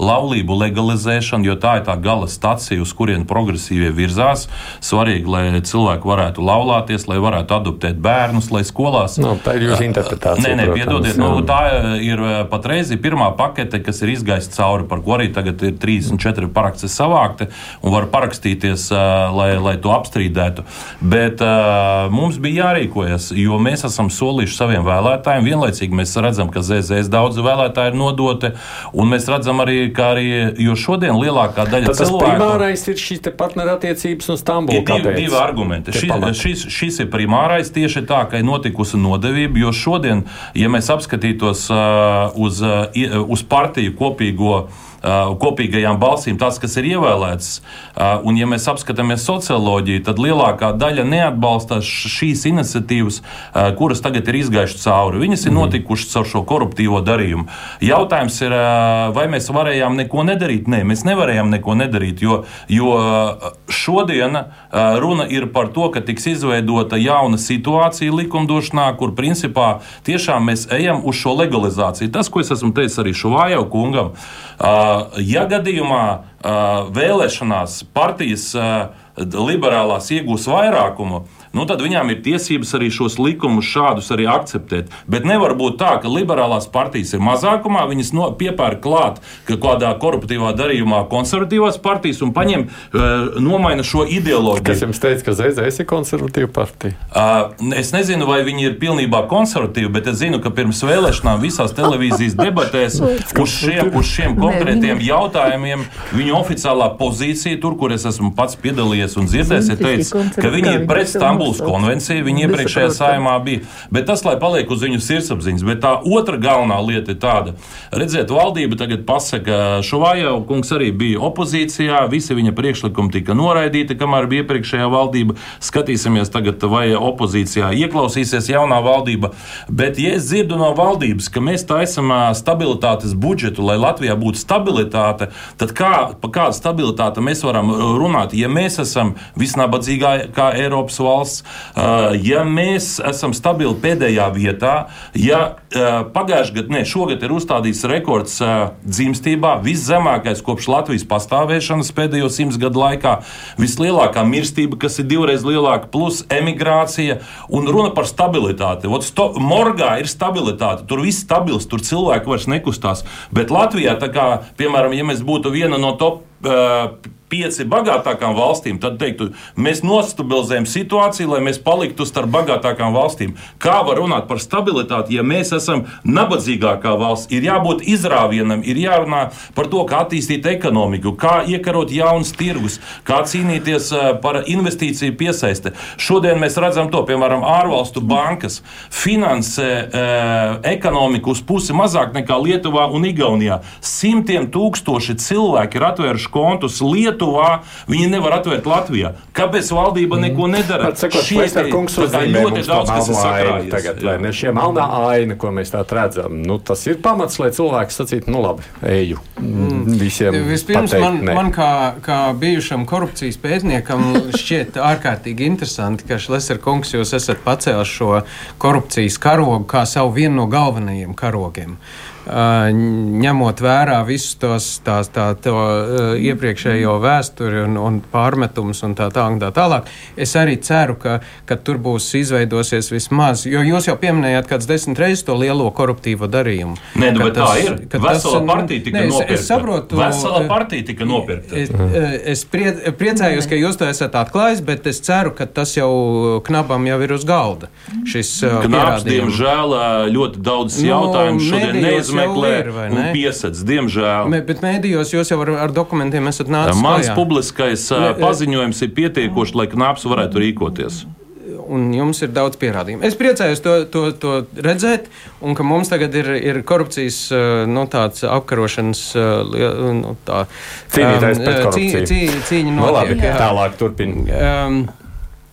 laulību legalizēšanu, jo tā ir tā gala stacija, uz kurien progresīvie virzās. Svarīgi, lai cilvēki varētu laulāties, lai varētu adoptēt bērnus, lai skolās. Nu, tā ir jūsu interpretācija. Nē, nē, piedodiet, nu, tā ir patreiz pirmā pakete, kas ir izgaista cauri, par ko arī tagad ir 34 paraksti savākti un var parakstīties, lai, lai to apstrīdētu. Bet mums bija jārīkojas, jo mēs esam solījuši saviem vēlētājiem. Vienlaicīgi mēs redzam, ka ZZS daudz vēlētāju ir nodoti, un mēs redzam arī, ka arī, jo šodien lielākā daļa Tad cilvēku. Primārais ir šīs partnerattiecības un Stambulu. Ir divi, divi argumenti. Šis, šis, šis ir primārais tieši tā, ka ir notikusi nodevība, jo šodien, ja mēs apskatītos uh, uz, uh, uz partiju kopīgo kopīgajām balsīm, tas, kas ir ievēlēts. Uh, un, ja mēs apskatāmies socioloģiju, tad lielākā daļa neatbalsta šīs iniciatīvas, kuras tagad ir izgājušas cauri. Viņas ir mhm. notikušas caur šo koruptīvo darījumu. Jautājums ir, vai mēs varējām neko nedarīt? Nē, mēs nevarējām neko nedarīt, jo, jo šodien runa ir par to, ka tiks izveidota jauna situācija likumdošanā, kur principā tiešām mēs ejam uz šo legalizāciju. Tas, ko es esmu teicis arī Šuvājau kungam, uh, Ja gadījumā vēlēšanās partijas liberālās iegūs vairākumu, nu, tad viņām ir tiesības arī šos likumus šādus arī akceptēt. Bet nevar būt tā, ka liberālās partijas ir mazākumā, viņas no, piepērk klāt ka kādā koruptīvā darījumā konservatīvās partijas un paņem, uh, nomaina šo ideoloģiju. Kas jums teica, ka ZZS ir konservatīva partija? Uh, es nezinu, vai viņi ir pilnībā konservatīvi, bet es zinu, ka pirms vēlēšanām visās televīzijas debatēs uz šiem, uz šiem konkrētiem jautājumiem viņu oficiālā pozīcija, tur, kur es esmu pats piedalījies un dzirdējis, ir teicis, ka viņi ir pret Stambuls Stambulas konvencija, viņa iepriekšējā saimā bija. Bet tas, lai paliek uz viņu sirdsapziņas, bet tā otra galvenā lieta ir tāda, redziet, valdība tagad pasaka, Šuvājau kungs arī bija opozīcijā, visi viņa priekšlikumi tika noraidīti, kamēr bija iepriekšējā valdība. Skatīsimies tagad, vai opozīcijā ieklausīsies jaunā valdība. Bet, ja es dzirdu no valdības, ka mēs taisam stabilitātes budžetu, lai Latvijā būtu stabilitāte, tad kā, par kādu stabilitāti mēs varam runāt, ja mēs esam visnabadzīgākā Eiropas valsts? Valsts. Ja mēs esam stabili pēdējā vietā, ja pagājušajā gadā, ne šogad ir uzstādīts rekords dzimstībā, viszemākais kopš Latvijas pastāvēšanas pēdējo simts gadu laikā, vislielākā mirstība, kas ir divreiz lielāka, plus emigrācija un runa par stabilitāti. Ot, sto, morgā ir stabilitāte, tur viss stabils, tur cilvēki vairs nekustās. Bet Latvijā, kā, piemēram, ja mēs būtu viena no top pieci bagātākām valstīm, tad teiktu, mēs nostabilizējam situāciju, lai mēs paliktu starp bagātākām valstīm. Kā var runāt par stabilitāti, ja mēs esam nabadzīgākā valsts? Ir jābūt izrāvienam, ir jārunā par to, kā attīstīt ekonomiku, kā iekarot jaunus tirgus, kā cīnīties par investīciju piesaisti. Šodien mēs redzam to, piemēram, ārvalstu bankas finansē ekonomiku uz pusi mazāk nekā Lietuvā un Igaunijā. Simtiem tūkstoši cilvēki ir atvēruši kontus Lietuvā. Viņi nevar atvērt Latvijā. Kāpēc valdība neko mm. nedara? Šie ir ļoti daudz, kas ir sakrājies. Tagad, vai ne šie melnā aina, ko mēs tā redzam, nu, tas ir pamats, lai cilvēks sacītu, nu labi, eju. Mm. Visiem Vispirms pateikt, man, ne. man kā, kā bijušam korupcijas pētniekam šķiet ārkārtīgi interesanti, ka Šleser kungs jūs esat pacēlis šo korupcijas karogu kā savu vienu no galvenajiem karogiem. Uh, ņemot vērā visus tos tās, tā, to iepriekšējo vēsturi un, un pārmetumus un tā, tā, un tā tālāk. Es arī ceru, ka, ka tur būs izveidosies vismaz, jo jūs jau pieminējāt kāds desmit reizes to lielo koruptīvo darījumu. Nē, nu, bet tas, tā ir. Vesela partija tika ne, nopirkta. Es, es saprotu, Vesela partija tika nopirkta. Es, es prie, priecājos, ka jūs to esat atklājis, bet es ceru, ka tas jau knabam jau ir uz galda. Šis Knaps, diemžēl, ļoti daudz nu, jautājumu šodien neizmēģināja jāmeklē ir, un piesaistīts, diemžēl. Mē, bet mēdījos jūs jau ar, ar dokumentiem esat nācis. Mans klajā. publiskais ne, paziņojums ir pietiekoši, lai knaps varētu rīkoties un jums ir daudz pierādījumu. Es priecājos to, to, to redzēt, un ka mums tagad ir, ir korupcijas nu, apkarošanas nu, tā, cīnītājs um, pret korupciju. Cī, cī, cīņa notiek. No, labi, tālāk turpiniet. Um,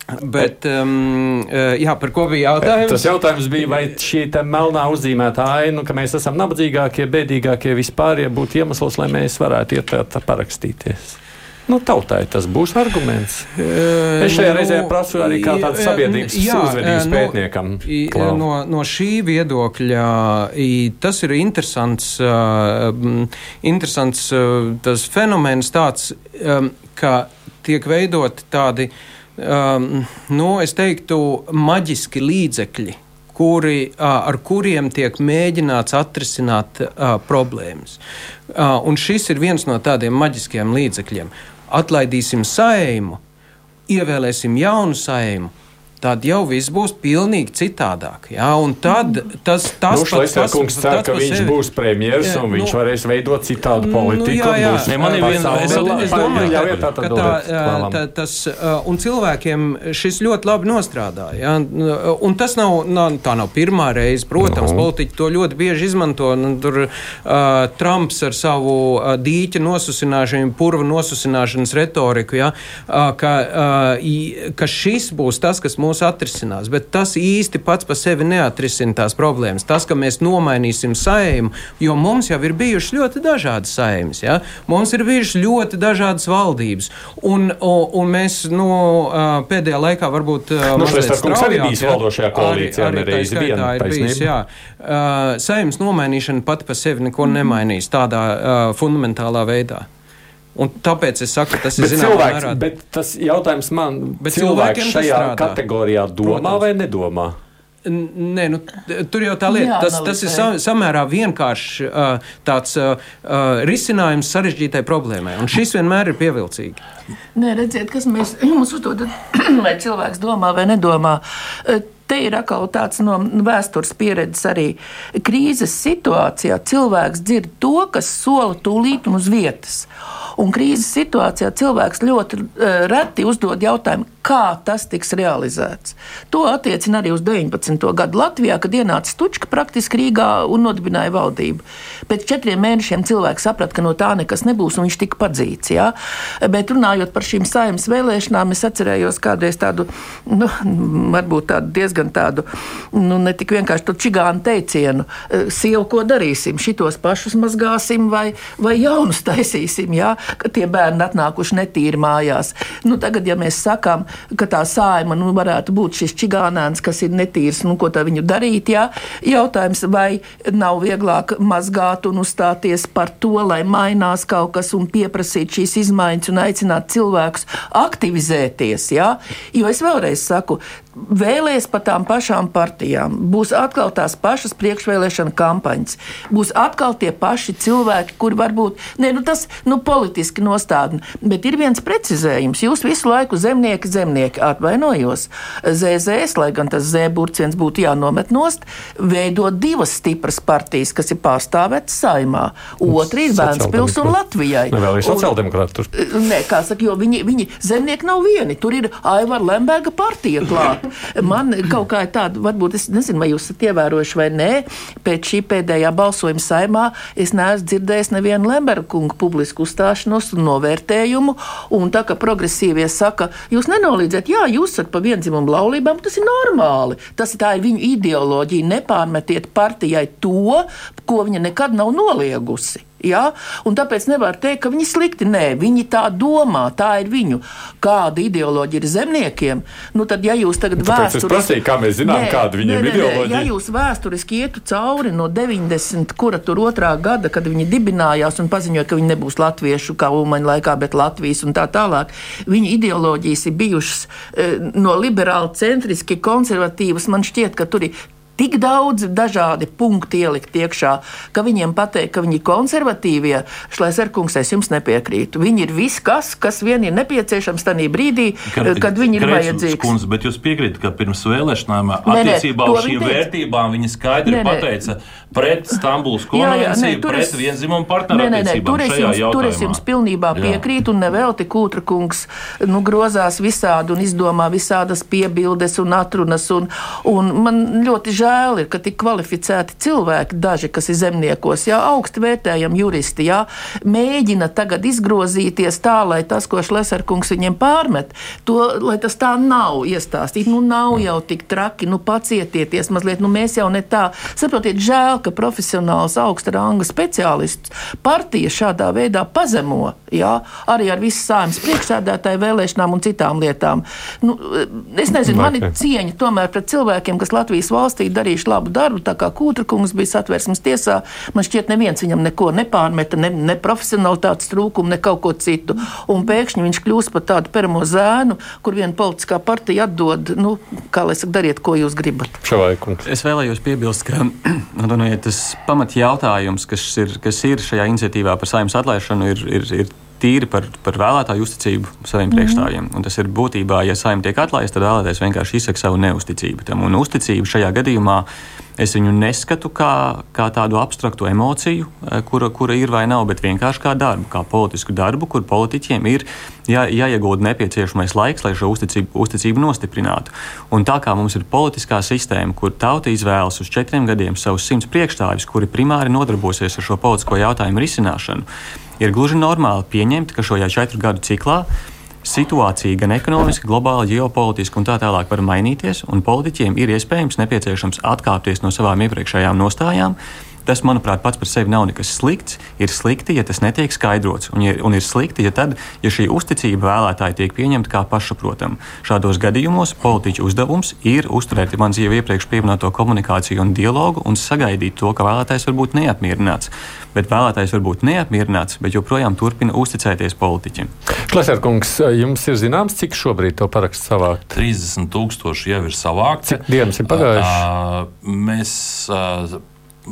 Bet, um, jā, par ko bija jautājums? Tas jautājums bija, vai šī melnā uzzīmēta aina, ka mēs esam nabadzīgākie, bēdīgākie vispār, ja būtu iemesls, lai mēs varētu iet tā parakstīties. Nu, tautai tas būs arguments. Es šajā nu, reizē prasu arī kā tāds sabiedrības jā, uzvedības nu, pētniekam. No, no šī viedokļa tas ir interesants, interesants tas fenomens tāds, ka tiek veidot tādi um, nu, es teiktu, maģiski līdzekļi, kuri, uh, ar kuriem tiek mēģināts atrisināt uh, problēmas. Uh, un šis ir viens no tādiem maģiskiem līdzekļiem. Atlaidīsim saimu, ievēlēsim jaunu saimu tad jau viss būs pilnīgi citādāk. Jā, un tad tas tas nu, pats, tas, kungs cer, ka viņš sevi. būs premjeras jā, un viņš nu, varēs veidot citādu nu, politiku. Nu, jā, jā. Ne, man ir viena lieta, es domāju, ka, tā, tā, tas, un cilvēkiem šis ļoti labi nostrādā. Jā, un tas nav, nav, tā nav pirmā reize. Protams, no. politiķi to ļoti bieži izmanto. Nu, tur uh, Trumps ar savu uh, dīķa nosusināšanu, purva nosusināšanas retoriku, jā, uh, ka, uh, ka šis būs tas, kas mūs atrisinās. Bet tas īsti pats par sevi neatrisina tās problēmas. Tas, ka mēs nomainīsim saimu, jo mums jau ir bijušas ļoti dažādas saimas. Ja? Mums ir bijušas ļoti dažādas valdības. Un, un, mēs nu, pēdējā laikā varbūt. Nu, arī bijis valdošajā koalīcijā. Arī, arī tā skaitā ir bijis, jā. Saimnes nomainīšana pati par sevi neko nemainīs tādā uh, fundamentālā veidā. Un tāpēc es saku, tas ir zināmā mērā. Bet tas jautājums man, bet cilvēks šajā kategorijā domā Protams. vai nedomā? Nē, nu, tur jau tā lieta, tas, tas ir samērā vienkāršs uh, tāds uh, risinājums sarežģītai problēmai. Un šis vienmēr ir pievilcīgi. Nē, redziet, kas mēs, mums uzdodat, vai cilvēks domā vai nedomā. Te ir atkal tāds no vēstures pieredzes arī. Krīzes situācijā cilvēks dzird to, kas sola tūlīt un uz vietas. Un krīzes situācijā cilvēks ļoti uh, reti uzdod jautājumu, kā tas tiks realizēts. To attiecina arī uz 19. gadu Latvijā, kad ienāca Stučka praktiski Rīgā un nodibināja valdību. Pēc četriem mēnešiem cilvēks saprata, ka no tā nekas nebūs, un viņš tika padzīts. Jā. Bet runājot par šīm saimnes vēlēšanām, es atcerējos kādreiz tādu, nu, varbūt tādu diezgan tādu, nu, ne tik vienkārši čigānu teicienu, sievu, ko darīsim, šitos pašus mazgāsim vai, vai jaunus taisīsim, jā, ka tie bērni atnākuši netīri mājās. Nu, tagad, ja mēs sakām, ka tā sājuma nu, varētu būt šis čigānēns, kas ir netīrs, nu, ko tā viņu darīt. Jā. Jautājums, vai nav vieglāk mazgāt un uzstāties par to, lai mainās kaut kas un pieprasīt šīs izmaiņas un aicināt cilvēkus aktivizēties. Jā. Jo es vēlreiz saku, vēlēs par tām pašām partijām. Būs atkal tās pašas priekšvēlēšana kampaņas. Būs atkal tie paši cilvēki, kuri varbūt ne, nu tas nu, politiski nostādni. Bet ir viens precizējums. Jūs visu laiku zemnieki, zemnieki atvainojos. ZZS, lai gan tas zēburciens būtu jānomet nost, veido divas stipras partijas, kas ir pārstāvētas saimā. Otra ir Vēnspils un Latvijai. Ne, vēl ir sociāldemokrāti tur. Nē, kā saka, jo viņi, viņi zemnieki nav vieni. Tur ir Aivar Lemberga partija klāt. Man kaut kā ir tāda, varbūt es nezinu, vai jūs esat ievērojuši vai nē, pēc šī pēdējā balsojuma saimā es neesmu dzirdējis nevienu Lemberga kungu publisku uzstāšanos un novērtējumu. Un tā kā progresīvie saka, jūs nenolīdzat, jā, jūs esat pa vienzimumu laulībām, tas ir normāli. Tas tā ir viņu ideoloģija. Nepārmetiet partijai to, ko viņa nekad nav noliegusi. Ja? Un tāpēc nevar teikt, ka viņi slikti. Nē, viņi tā domā, tā ir viņu. Kāda ideoloģija ir zemniekiem? Nu, tad, ja jūs tagad vēsturiski, prasīju, kā mēs zinām, nē, kāda viņiem ir ideoloģija, ja jūs vēsturiski ietu cauri no 90. kura tur otrā gada, kad viņi dibinājās un paziņoja, ka viņi nebūs latviešu kā ulmaņa laikā, bet Latvijas un tā tālāk, viņa ideoloģijas ir bijušas e, no liberāli centriski konservatīvas. Man šķiet, ka tur ir tik daudz dažādi punkti ielikt iekšā, ka viņiem pateikt, ka viņi ir konservatīvie, Šlēsarkungs, es jums nepiekrītu. Viņi ir viss, kas, kas vien ir nepieciešams tajā brīdī, Kar, kad viņi ir vajadzīgi. Kundze, bet jūs piekrītat, ka pirms vēlēšanām attiecībā uz šīm vērtībām viņi skaidri nē, nē. pateica pret Stambulas konvenciju, pret vienzimumu partnerattiecībām. Tur es jums, tur es jums pilnībā piekrītu, un nevelti Kūtra kungs nu, grozās visādi un izdomā visādas piebildes un atrunas, un, un man ļoti žēl žēl ir, ka tik kvalificēti cilvēki, daži, kas ir zemniekos, jā, augsti vērtējami juristi, jā, mēģina tagad izgrozīties tā, lai tas, ko Šlesarkungs viņiem pārmet, to, lai tas tā nav iestāstīt. Nu, nav jau tik traki, nu, pacietieties mazliet, nu, mēs jau ne tā. Saprotiet, žēl, ka profesionāls augsta ranga speciālists partija šādā veidā pazemo, jā, arī ar visu sājumas priekšsēdētāju vēlēšanām un citām lietām. Nu, es nezinu, man ir cieņa tomēr pret cilvēkiem, kas Latvijas valstī darījuši labu darbu, tā kā Kūtra kungs bija satversmes tiesā. Man šķiet, neviens viņam neko nepārmeta, ne, ne profesionalitātes trūkumu, ne kaut ko citu. Un pēkšņi viņš kļūst par tādu peramo zēnu, kur viena politiskā partija atdod, nu, kā lai saka, dariet, ko jūs gribat. Es vēlējos piebilst, ka ja tas pamat jautājums, kas ir, kas ir šajā iniciatīvā par saimnes atlaišanu, ir, ir, ir tīri par, par vēlētāju uzticību saviem mm. priekšstājiem. Un tas ir būtībā, ja saimnieks tiek atlaists, tad vēlētājs vienkārši izsaka savu neusticību tam. Un uzticību šajā gadījumā Es viņu neskatu kā, kā tādu abstraktu emociju, eh, kura, kura ir vai nav, bet vienkārši kā darbu, kā politisku darbu, kur politiķiem ir jā, jāiegūda nepieciešamais laiks, lai šo uzticību, uzticību nostiprinātu. Un tā kā mums ir politiskā sistēma, kur tauta izvēlas uz četriem gadiem savus simts priekšstājus, kuri primāri nodarbosies ar šo politisko jautājumu risināšanu, ir gluži normāli pieņemt, ka šajā četru gadu ciklā situācija gan ekonomiski, globāli, ģeopolitiski un tā tālāk var mainīties, un politiķiem ir iespējams nepieciešams atkāpties no savām iepriekšējām nostājām, Tas, manuprāt, pats par sevi nav nekas slikts. Ir slikti, ja tas netiek skaidrots, un, ja, un ir slikti, ja, tad, ja šī uzticība vēlētāji tiek pieņemta kā pašsaprotama. Šādos gadījumos politiķu uzdevums ir uzturēt manas jau iepriekš pieminēto komunikāciju un dialogu un sagaidīt to, ka vēlētājs var būt neapmierināts. Bet vēlētājs var būt neapmierināts, bet joprojām turpina uzticēties politiķim. Klasērkungs, jums ir zināms, cik šobrīd to parakstu savākt? 30 tūkstoši jau ir savākti. Cik dienas ir pagājušas? Uh, mēs uh,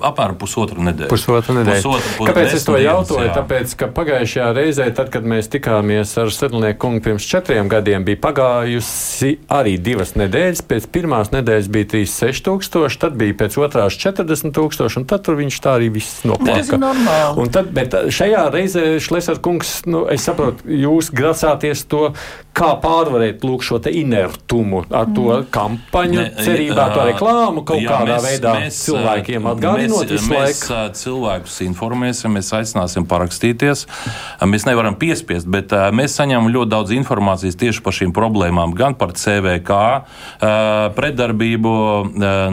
apmēram pusotru nedēļu. Pusotru nedēļu. Pusotru, pusotru Kāpēc es to jautāju? Jā. Tāpēc, ka pagājušajā reizē, tad, kad mēs tikāmies ar Sedlnieku kungu pirms četriem gadiem, bija pagājusi arī divas nedēļas. Pēc pirmās nedēļas bija 36 tūkstoši, tad bija pēc otrās 40 tūkstoši, un tad tur viņš tā arī viss noplāka. Un tad, bet šajā reizē Šlesar kungs, nu, es saprotu, jūs grasāties to, kā pārvarēt lūk šo te inertumu ar to mm. kampaņu, ne, cerībā to reklāmu kaut jā, kādā mēs, veidā mēs, cilvēkiem atgādināt mēs, mēs laiku. cilvēkus informēsim, mēs aicināsim parakstīties. Mēs nevaram piespiest, bet mēs saņemam ļoti daudz informācijas tieši par šīm problēmām, gan par CVK pretdarbību,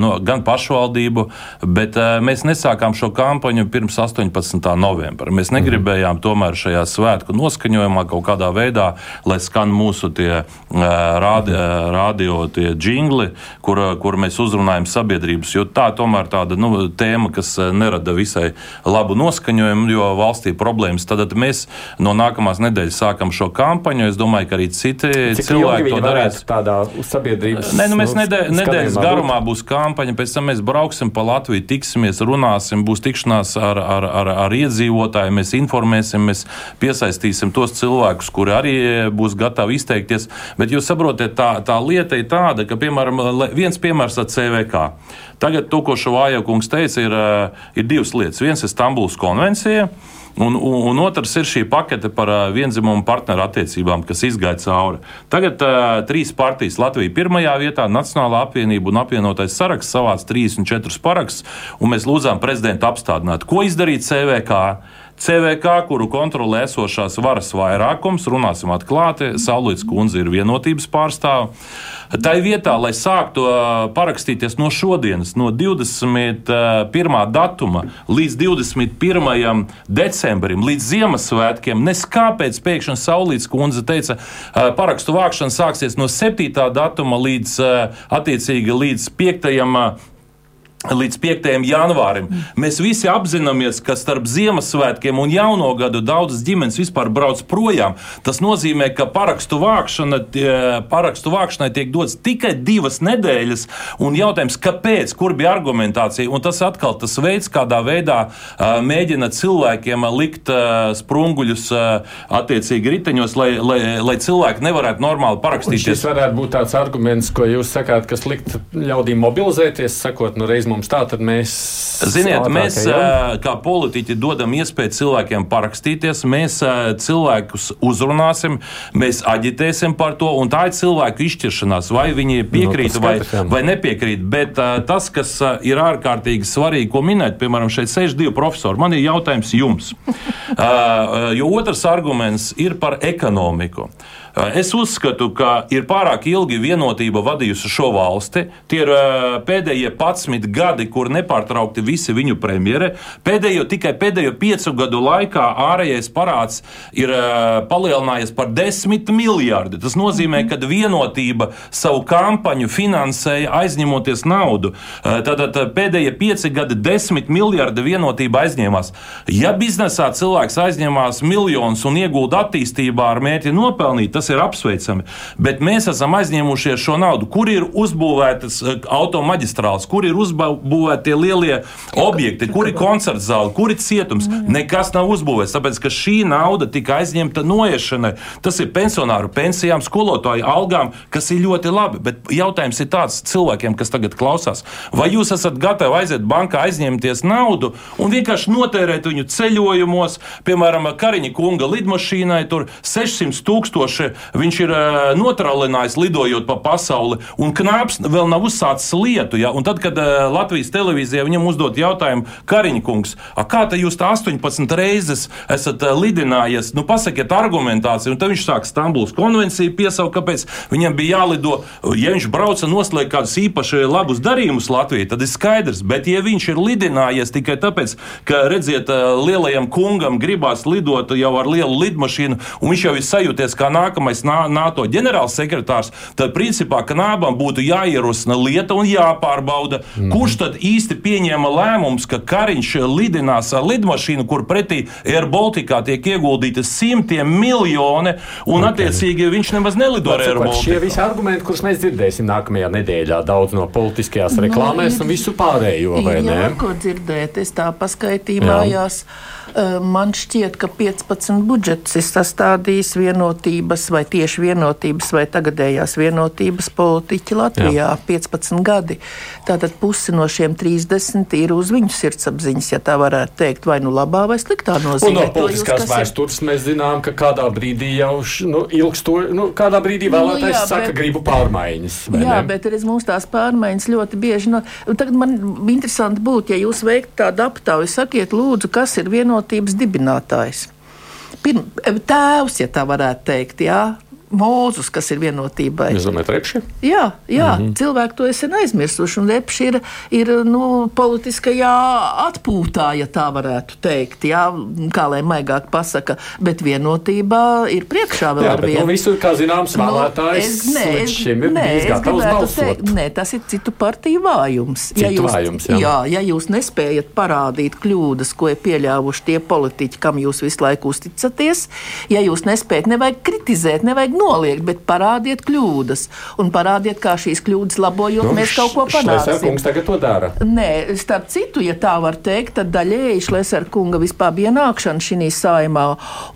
no, gan pašvaldību, bet mēs nesākām šo kampaņu pirms 18. novembra. Mēs negribējām tomēr šajā svētku noskaņojumā kaut kādā veidā, lai skan mūsu tie rādi, radio tie džingli, kur, kur mēs uzrunājam sabiedrības, jo tā tomēr tāda nu, tēma tēma, kas eh, nerada visai labu noskaņojumu, jo valstī problēmas. Tad mēs no nākamās nedēļas sākam šo kampaņu. Es domāju, ka arī citi Cik cilvēki to darīs. Tādā sabiedrības Nē, nu mēs nedē, nedēļas garumā būs kampaņa, pēc tam mēs brauksim pa Latviju, tiksimies, runāsim, būs tikšanās ar, ar, ar, ar iedzīvotājiem, mēs informēsim, mēs piesaistīsim tos cilvēkus, kuri arī būs gatavi izteikties. Bet jūs saprotat, tā, tā lieta ir tāda, ka, piemēram, viens piemērs ar CVK. Tagad to, ko Šovāja kungs teica, ir, eh, ir divas lietas. Viens ir Stambulas konvencija. Un, un, un otrs ir šī pakete par uh, vienzimumu partneru attiecībām, kas izgāja cauri. Tagad uh, trīs partijas Latvija pirmajā vietā, Nacionālā apvienība un apvienotais saraksts savāc 34 parakstus, un mēs lūdzām prezidentu apstādināt. Ko izdarīt CVK? CVK, kuru kontrolē esošās varas vairākums, runāsim atklāti, Saulīts kundze ir vienotības pārstāve. Tā ir vietā, lai sāktu parakstīties no šodienas, no 21. datuma līdz 21. decembrim, līdz Ziemassvētkiem. Neskāpēc pēkšņi Saulīts kundze teica, parakstu vākšana sāksies no 7. datuma līdz attiecīgi līdz 5 līdz 5. janvārim. Mēs visi apzināmies, ka starp Ziemassvētkiem un Jauno gadu daudzas ģimenes vispār brauc projām. Tas nozīmē, ka parakstu, vākšana, parakstu vākšanai tiek dots tikai divas nedēļas. Un jautājums, kāpēc, kur bija argumentācija? Un tas atkal tas veids, kādā veidā mēģina cilvēkiem likt sprunguļus attiecīgi riteņos, lai, lai, lai cilvēki nevarētu normāli parakstīties. Un šis varētu būt tāds arguments, ko jūs sakāt, kas likt ļaudīm mobilizēties, sakot, nu reiz mums tā, tad mēs. Ziniet, mēs kā politiķi dodam iespēju cilvēkiem parakstīties, mēs cilvēkus uzrunāsim, mēs aģitēsim par to, un tā ir cilvēku izšķiršanās, vai viņi piekrīt no, vai, vai nepiekrīt. Bet tas, kas ir ārkārtīgi svarīgi, ko minēt, piemēram, šeit sēž divi profesori, man ir jautājums jums. jo otrs arguments ir par ekonomiku. Es uzskatu, ka ir pārāk ilgi vienotība vadījusi šo valsti. Tie ir pēdējie 11 gadi, kur nepārtraukti visi viņu premjeri. Pēdējo, tikai pēdējo piecu gadu laikā ārējais parāds ir palielinājies par 10 miljardi. Tas nozīmē, ka vienotība savu kampaņu finansēja aizņemoties naudu. Tātad pēdējie pieci gadi - 10 miljardi vienotība aizņēmās. Ja biznesā cilvēks aizņemās miljonus un iegūda attīstībā ar mērķi nopelnīt, tas ir apsveicami. Bet mēs esam aizņēmušies šo naudu. Kur ir uzbūvētas eh, automaģistrāls, kur ir uzbūvēti tie lielie objekti, kur ir koncerta zāle, kur ir cietums? Nekas nav uzbūvēts, tāpēc ka šī nauda tika aizņemta noiešanai. Tas ir pensionāru pensijām, skolotāju algām, kas ir ļoti labi. Bet jautājums ir tāds cilvēkiem, kas tagad klausās, vai jūs esat gatavi aiziet bankā, aizņemties naudu un vienkārši notērēt viņu ceļojumos, piemēram, Kariņa kunga lidmašīnai, tur 600 tūkstoši viņš ir uh, notralinājis lidojot pa pasauli, un Knāps vēl nav uzsācis lietu. Ja? Un tad, kad uh, Latvijas televīzijā viņam uzdot jautājumu, Kariņkungs, kā te jūs tā 18 reizes esat uh, lidinājies, nu pasakiet argumentāciju, un tad viņš sāk Stambuls konvenciju piesaukt, kāpēc viņam bija jālido. Ja viņš brauca noslēgt kādus īpaši labus darījumus Latvijai, tad ir skaidrs, bet ja viņš ir lidinājies tikai tāpēc, ka, redziet, lielajam kungam gribās lidot jau ar lielu lidmašīnu, un viņš jau ir sajūties kā nākamais nākamais NATO ģenerālsekretārs, tad principā Knābam būtu jāierosina lieta un jāpārbauda, mm. kurš tad īsti pieņēma lēmums, ka Kariņš lidinās ar lidmašīnu, kur pretī Air Baltica tiek ieguldīti simtiem miljoni, un okay. attiecīgi viņš nemaz nelido ar Air Baltica. Šie visi argumenti, kurus mēs dzirdēsim nākamajā nedēļā, daudz no politiskajās nu, reklāmēs no, ir, un visu pārējo, vai ne? Jā, ko dzirdēt, es tā paskaitīju mājās. Man šķiet, ka 15 budžets ir sastādījis vienotības vai tieši vienotības vai tagadējās vienotības politiķi Latvijā Jā. 15 gadi. Tātad pusi no šiem 30 ir uz viņu sirdsapziņas, ja tā varētu teikt, vai nu labā vai sliktā nozīmē. Un no politiskās vēstures mēs zinām, ka kādā brīdī jau nu, ilgsto, nu, kādā brīdī vēlētājs nu, jā, saka, bet, gribu pārmaiņas. Jā, ne? bet redz, mums tās pārmaiņas ļoti bieži. No, tagad man interesanti būtu, ja jūs veiktu tādu aptauju, sakiet lūdzu, kas ir vienotības dibinātājs. Pirm, tēvs, ja tā varētu teikt, jā, Mūzus, kas ir vienotībai. Jūs domājat, repši? Jā, jā mm -hmm. cilvēki to ir aizmirsuši. Un repši ir, ir nu, politiskajā atpūtā, ja tā varētu teikt. Jā, kā lai maigāk pasaka, bet vienotībā ir priekšā vēl jā, ar vienu. Nu, visur, kā zināms, nu, vēlētājs nu, nē, es, šim ir nē, bijis gatavs balsot. Teikt, nē, tas ir citu partiju vājums. Citu ja jūs, vājums jā. jā, ja jūs nespējat parādīt kļūdas, ko ir pieļāvuši tie politiķi, kam jūs visu laiku uzticaties, ja jūs nespējat, nevajag kritizēt, nevajag noliegt, bet parādiet kļūdas. Un parādiet, kā šīs kļūdas labojot, nu, mēs kaut ko panāksim. Kungs tagad to dara. Nē, starp citu, ja tā var teikt, tad daļēji Šlesera kunga vispār ienākšana šī saimā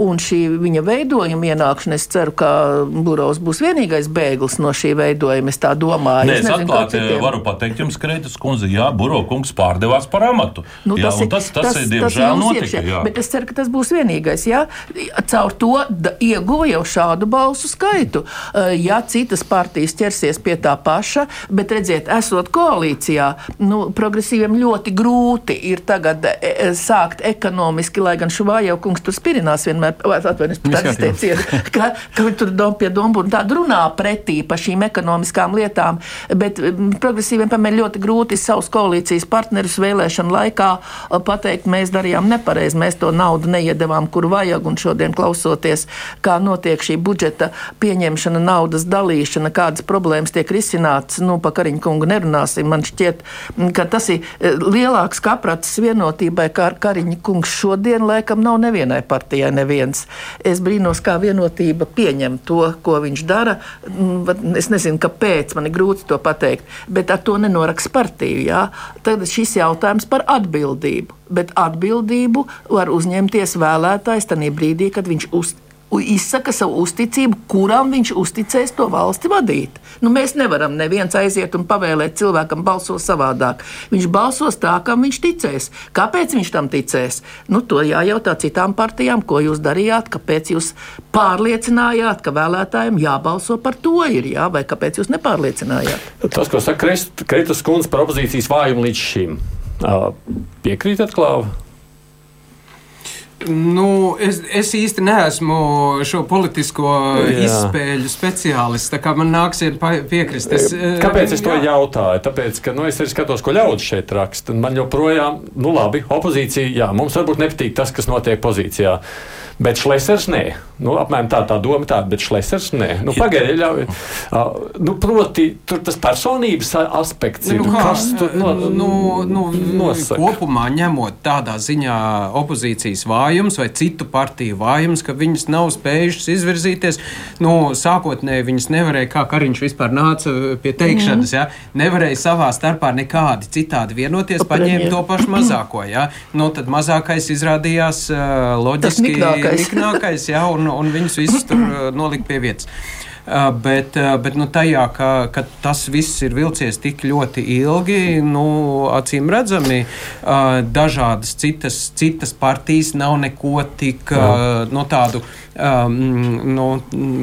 un šī viņa veidojuma ienākšana, es ceru, ka Burovs būs vienīgais bēglis no šī veidojuma. Es tā domāju. Nē, es, es atklāti varu pateikt jums, Kreitas kundze, jā, Burovs kungs pārdevās par amatu. Nu, jā, tas, ir, tas, tas, tas ir diemžēl notika. Bet es ceru, ka tas būs vienīgais. Jā. Caur to ieguva jau šādu balsu skaitu. Eh, ja citas partijas ķersies pie tā paša, bet redziet, esot koalīcijā, nu, progresīviem ļoti grūti ir tagad e, e, sākt ekonomiski, lai gan Šuvājau kungs tur spirinās vienmēr, atvainojos, pat izteiciet, ka, ka tur dom pie dombu un tādu runā pretī pa šīm ekonomiskām lietām, bet progresīviem pamēr ļoti grūti savus koalīcijas partnerus vēlēšanu laikā pateikt, mēs darījām nepareizi, mēs to naudu neiedavām, kur vajag, un šodien klausoties, kā notiek šī budžeta pieņemšana, naudas dalīšana, kādas problēmas tiek risinātas. Nu, pa Kariņu kungu nerunāsim. Man šķiet, ka tas ir e, lielāks kaprats vienotībai, kā Kariņa kungs šodien laikam nav nevienai partijai neviens. Es brīnos, kā vienotība pieņem to, ko viņš dara. Mm, es nezinu, kāpēc, man ir grūti to pateikt, bet ar to nenoraks partiju. Jā. Tad šis jautājums par atbildību. Bet atbildību var uzņemties vēlētājs tajā brīdī, kad viņš uz, izsaka savu uzticību, kuram viņš uzticēs to valsti vadīt. Nu, mēs nevaram neviens aiziet un pavēlēt cilvēkam balsot savādāk. Viņš balsos tā, kam viņš ticēs. Kāpēc viņš tam ticēs? Nu, to jājautā citām partijām, ko jūs darījāt, kāpēc jūs pārliecinājāt, ka vēlētājiem jābalso par to ir, jā, vai kāpēc jūs nepārliecinājāt? Tas, ko saka Kritus kundze par opozīcijas vājumu līdz šim. Piekrītat, Klāva? Nu, es, es īsti neesmu šo politisko jā. izspēļu speciālists. Tā kā man nāksies piekrist. Es, Kāpēc es to jā. jautāju? Tāpēc, ka nu, es arī skatos, ko ļaudis šeit raksta. Man joprojām, nu labi, opozīcija, jā, mums varbūt nepatīk tas, kas notiek pozīcijā. Bet Šlesers nē. Nu, apmēram tā, tā doma tāda, bet Šlesers nē. Nu, Pagaidiet, ļauj. Uh, nu, proti, tur tas personības aspekts ir. Nu, kā, kas tur no, nu, nu, nosaka? Kopumā ņemot tādā ziņā opozīcijas vājums vai citu partiju vājums, ka viņas nav spējušas izvirzīties. Nu, sākotnēji viņas nevarēja, kā Kariņš vispār nāca pie teikšanas, mm. ja, nevarēja savā starpā nekādi citādi vienoties, paņēma to pašu mazāko. Ja. Nu, tad mazākais izrādījās uh, loģiski niknākais, jā, un, un viņus visus tur uh, nolikt pie vietas. Uh, bet, uh, bet nu, tajā, ka, ka tas viss ir vilcies tik ļoti ilgi, nu, acīm redzami, dažādas citas, citas partijas nav neko tik no tādu um, no,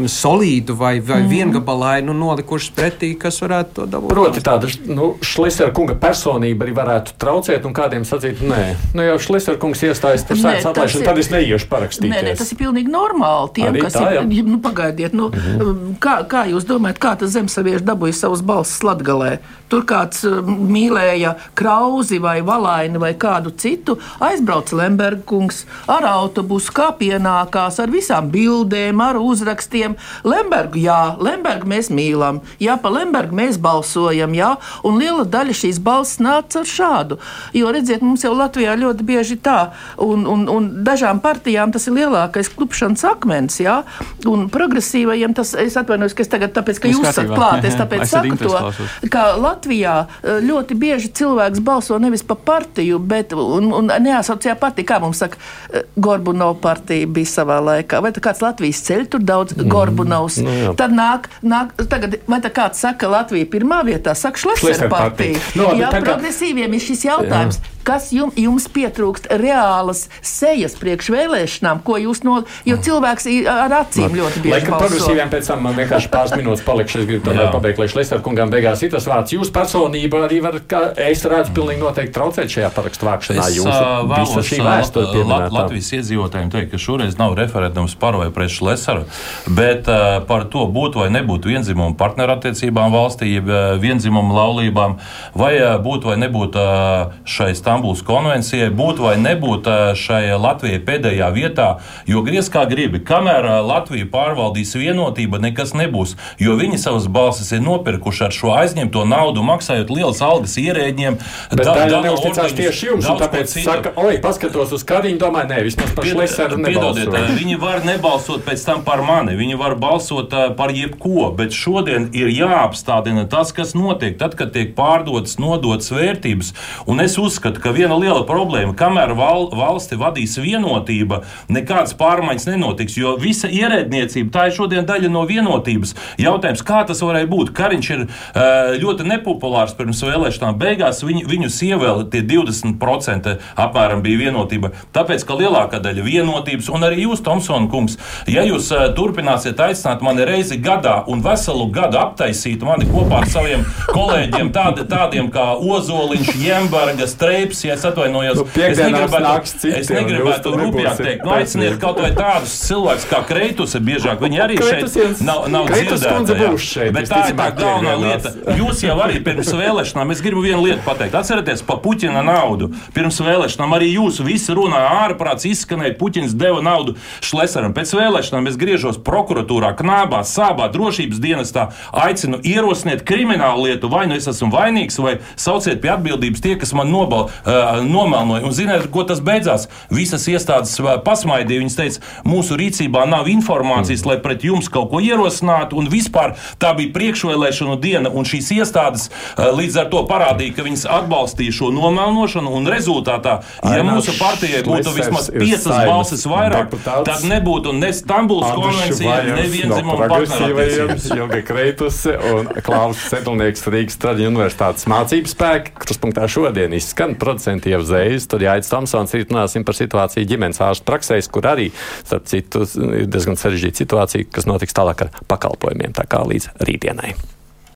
solīdu vai, vai mm. viengabalainu nolikušas pretī, kas varētu to dabūt. Proti, tāda nu, Šlisera kunga personība arī varētu traucēt, un kādiem sacīt, nē, nu, jau Šlisera kungs iestājas par sēdes atlaišanu, tad es neiešu parakstīt. Nē, nē, tas ir pilnīgi normāli. Tiem, arī kas tā, ir, jā. nu, pagaidiet, nu, mm -hmm. Kā, kā jūs domājat, kā tas zemsavieši dabūja savus balsis Latgalē? Tur kāds uh, mīlēja krauzi vai valaini vai kādu citu, aizbrauca Lembergungs ar autobusu, kā pienākās ar visām bildēm, ar uzrakstiem. Lembergu, jā, Lembergu mēs mīlam, jā, pa Lembergu mēs balsojam, jā, un liela daļa šīs balss nāca ar šādu. Jo, redziet, mums jau Latvijā ļoti bieži tā, un, un, un dažām partijām tas ir lielākais klupšanas akmens, jā, un progresīvajiem tas, es atvainojos, ka es tagad, tāpēc, ka jūs esat klāt, es tāpēc saku to, ka Latvijā eh, ļoti bieži cilvēks balso nevis pa partiju, bet, un, un neasociē partiju, kā mums saka, eh, Gorbunov partija bija savā laikā, vai vai kāds Latvijas ceļš, tur daudz mm. Gorbunovs. Nu, jā. Tad nāk, nāk tagad, vai tā kāds saka, Latvija pirmā vietā, saka Šlesera partija. No, nu, jā, progresīviem ir šis jautājums. Jā kas jums, jums pietrūkst reālas sejas priekšvēlēšanām, ko jūs no. Jo cilvēks ar acīm ļoti bieži balso. Progresīviem pēc tam man vienkārši pāris minūtes palikšu. Es gribu tomēr pabeigt, lai Šlesner kungam beigās ir tas vārds. Jūs personība arī var, kā es redzu, pilnīgi noteikti traucēt šajā parakstu vākšanā. Es Jūs, vēlos šī vēsture Lat Latvijas iedzīvotājiem teikt, ka šoreiz nav referendums par vai pret Šlesneru, bet uh, par to būtu vai nebūtu vienzimumu partnerattiecībām valstī, jeb vienzimumu laulībām, vai uh, būtu vai nebūtu uh, šai stāvokļi Stambulas konvencijai būt vai nebūt šai Latvijai pēdējā vietā, jo griez kā gribi, kamēr Latvija pārvaldīs vienotība, nekas nebūs, jo viņi savas balsis ir nopirkuši ar šo aizņemto naudu, maksājot lielas algas ierēģiem. Bet da, tā neusticās tieši jums, un tāpēc saka, oi, paskatos uz kadiņu, domāju, nē, vismaz par šleseru nebalsot. Viņi var nebalsot pēc tam par mani, viņi var balsot par jebko, bet šodien ir jāapstādina tas, kas notiek tad, kad tiek pārdotas, nodotas vērtības. Un es uzskatu, ka viena liela problēma, kamēr val, valsti vadīs vienotība, nekādas pārmaiņas nenotiks, jo visa ierēdniecība tā ir šodien daļa no vienotības. Jautājums, kā tas varēja būt? Kariņš ir ļoti nepopulārs pirms vēlēšanām. Beigās viņu, viņus ievēlēja tie 20% apmēram bija vienotība. Tāpēc, ka lielākā daļa vienotības, un arī jūs, Tomsona kungs, ja jūs turpināsiet aicināt mani reizi gadā un veselu gadu aptaisīt mani kopā ar saviem kolēģiem, tādi, tādiem kā Ozoliņš, Jemberga, Streips, tips, ja es atvainojos. Nu, es negribētu, citiem, es negribētu rupjāk teikt, nu, aiciniet kaut vai tādus cilvēkus kā Kreitus, biežāk viņi arī šeit nav, nav dzirdēti. Bet tā ir tā galvenā lieta. Jūs jau arī pirms vēlēšanām, es gribu vienu lietu pateikt. Atcerieties par Puķina naudu. Pirms vēlēšanām arī jūs visi runāja ārprāts, izskanēja, Puķins deva naudu Šlesaram. Pēc vēlēšanām es griežos prokuratūrā, knābā, sābā, drošības dienestā, aicinu ierosiniet kriminālu lietu, vai nu es esmu vainīgs, vai sauciet pie atbildības tie, kas man nobal uh, nomelnoja. Un ziniet, ko tas beidzās? Visas iestādes pasmaidīja. Viņas teica, mūsu rīcībā nav informācijas, lai pret jums kaut ko ierosinātu. Un vispār tā bija priekšvēlēšanu diena, un šīs iestādes uh, līdz ar to parādīja, ka viņas atbalstīja šo nomelnošanu. Un rezultātā, ja Aina mūsu partijai būtu vismaz piecas balsis vairāk, tad nebūtu ne Stambuls konvencija, ne vienzimuma no partnerības. Ilga Kreituse un Klaus Sedlnieks Rīgas Traģiņu universitātes mācības spēki. Kruspunktā šodien izskan producenti jau zējas, tad jāiet Tamsons, rīt runāsim par situāciju ģimenes ārstu praksēs, kur arī, starp citu, ir diezgan sarežģīta situācija, kas notiks tālāk ar pakalpojumiem, tā kā līdz rītdienai.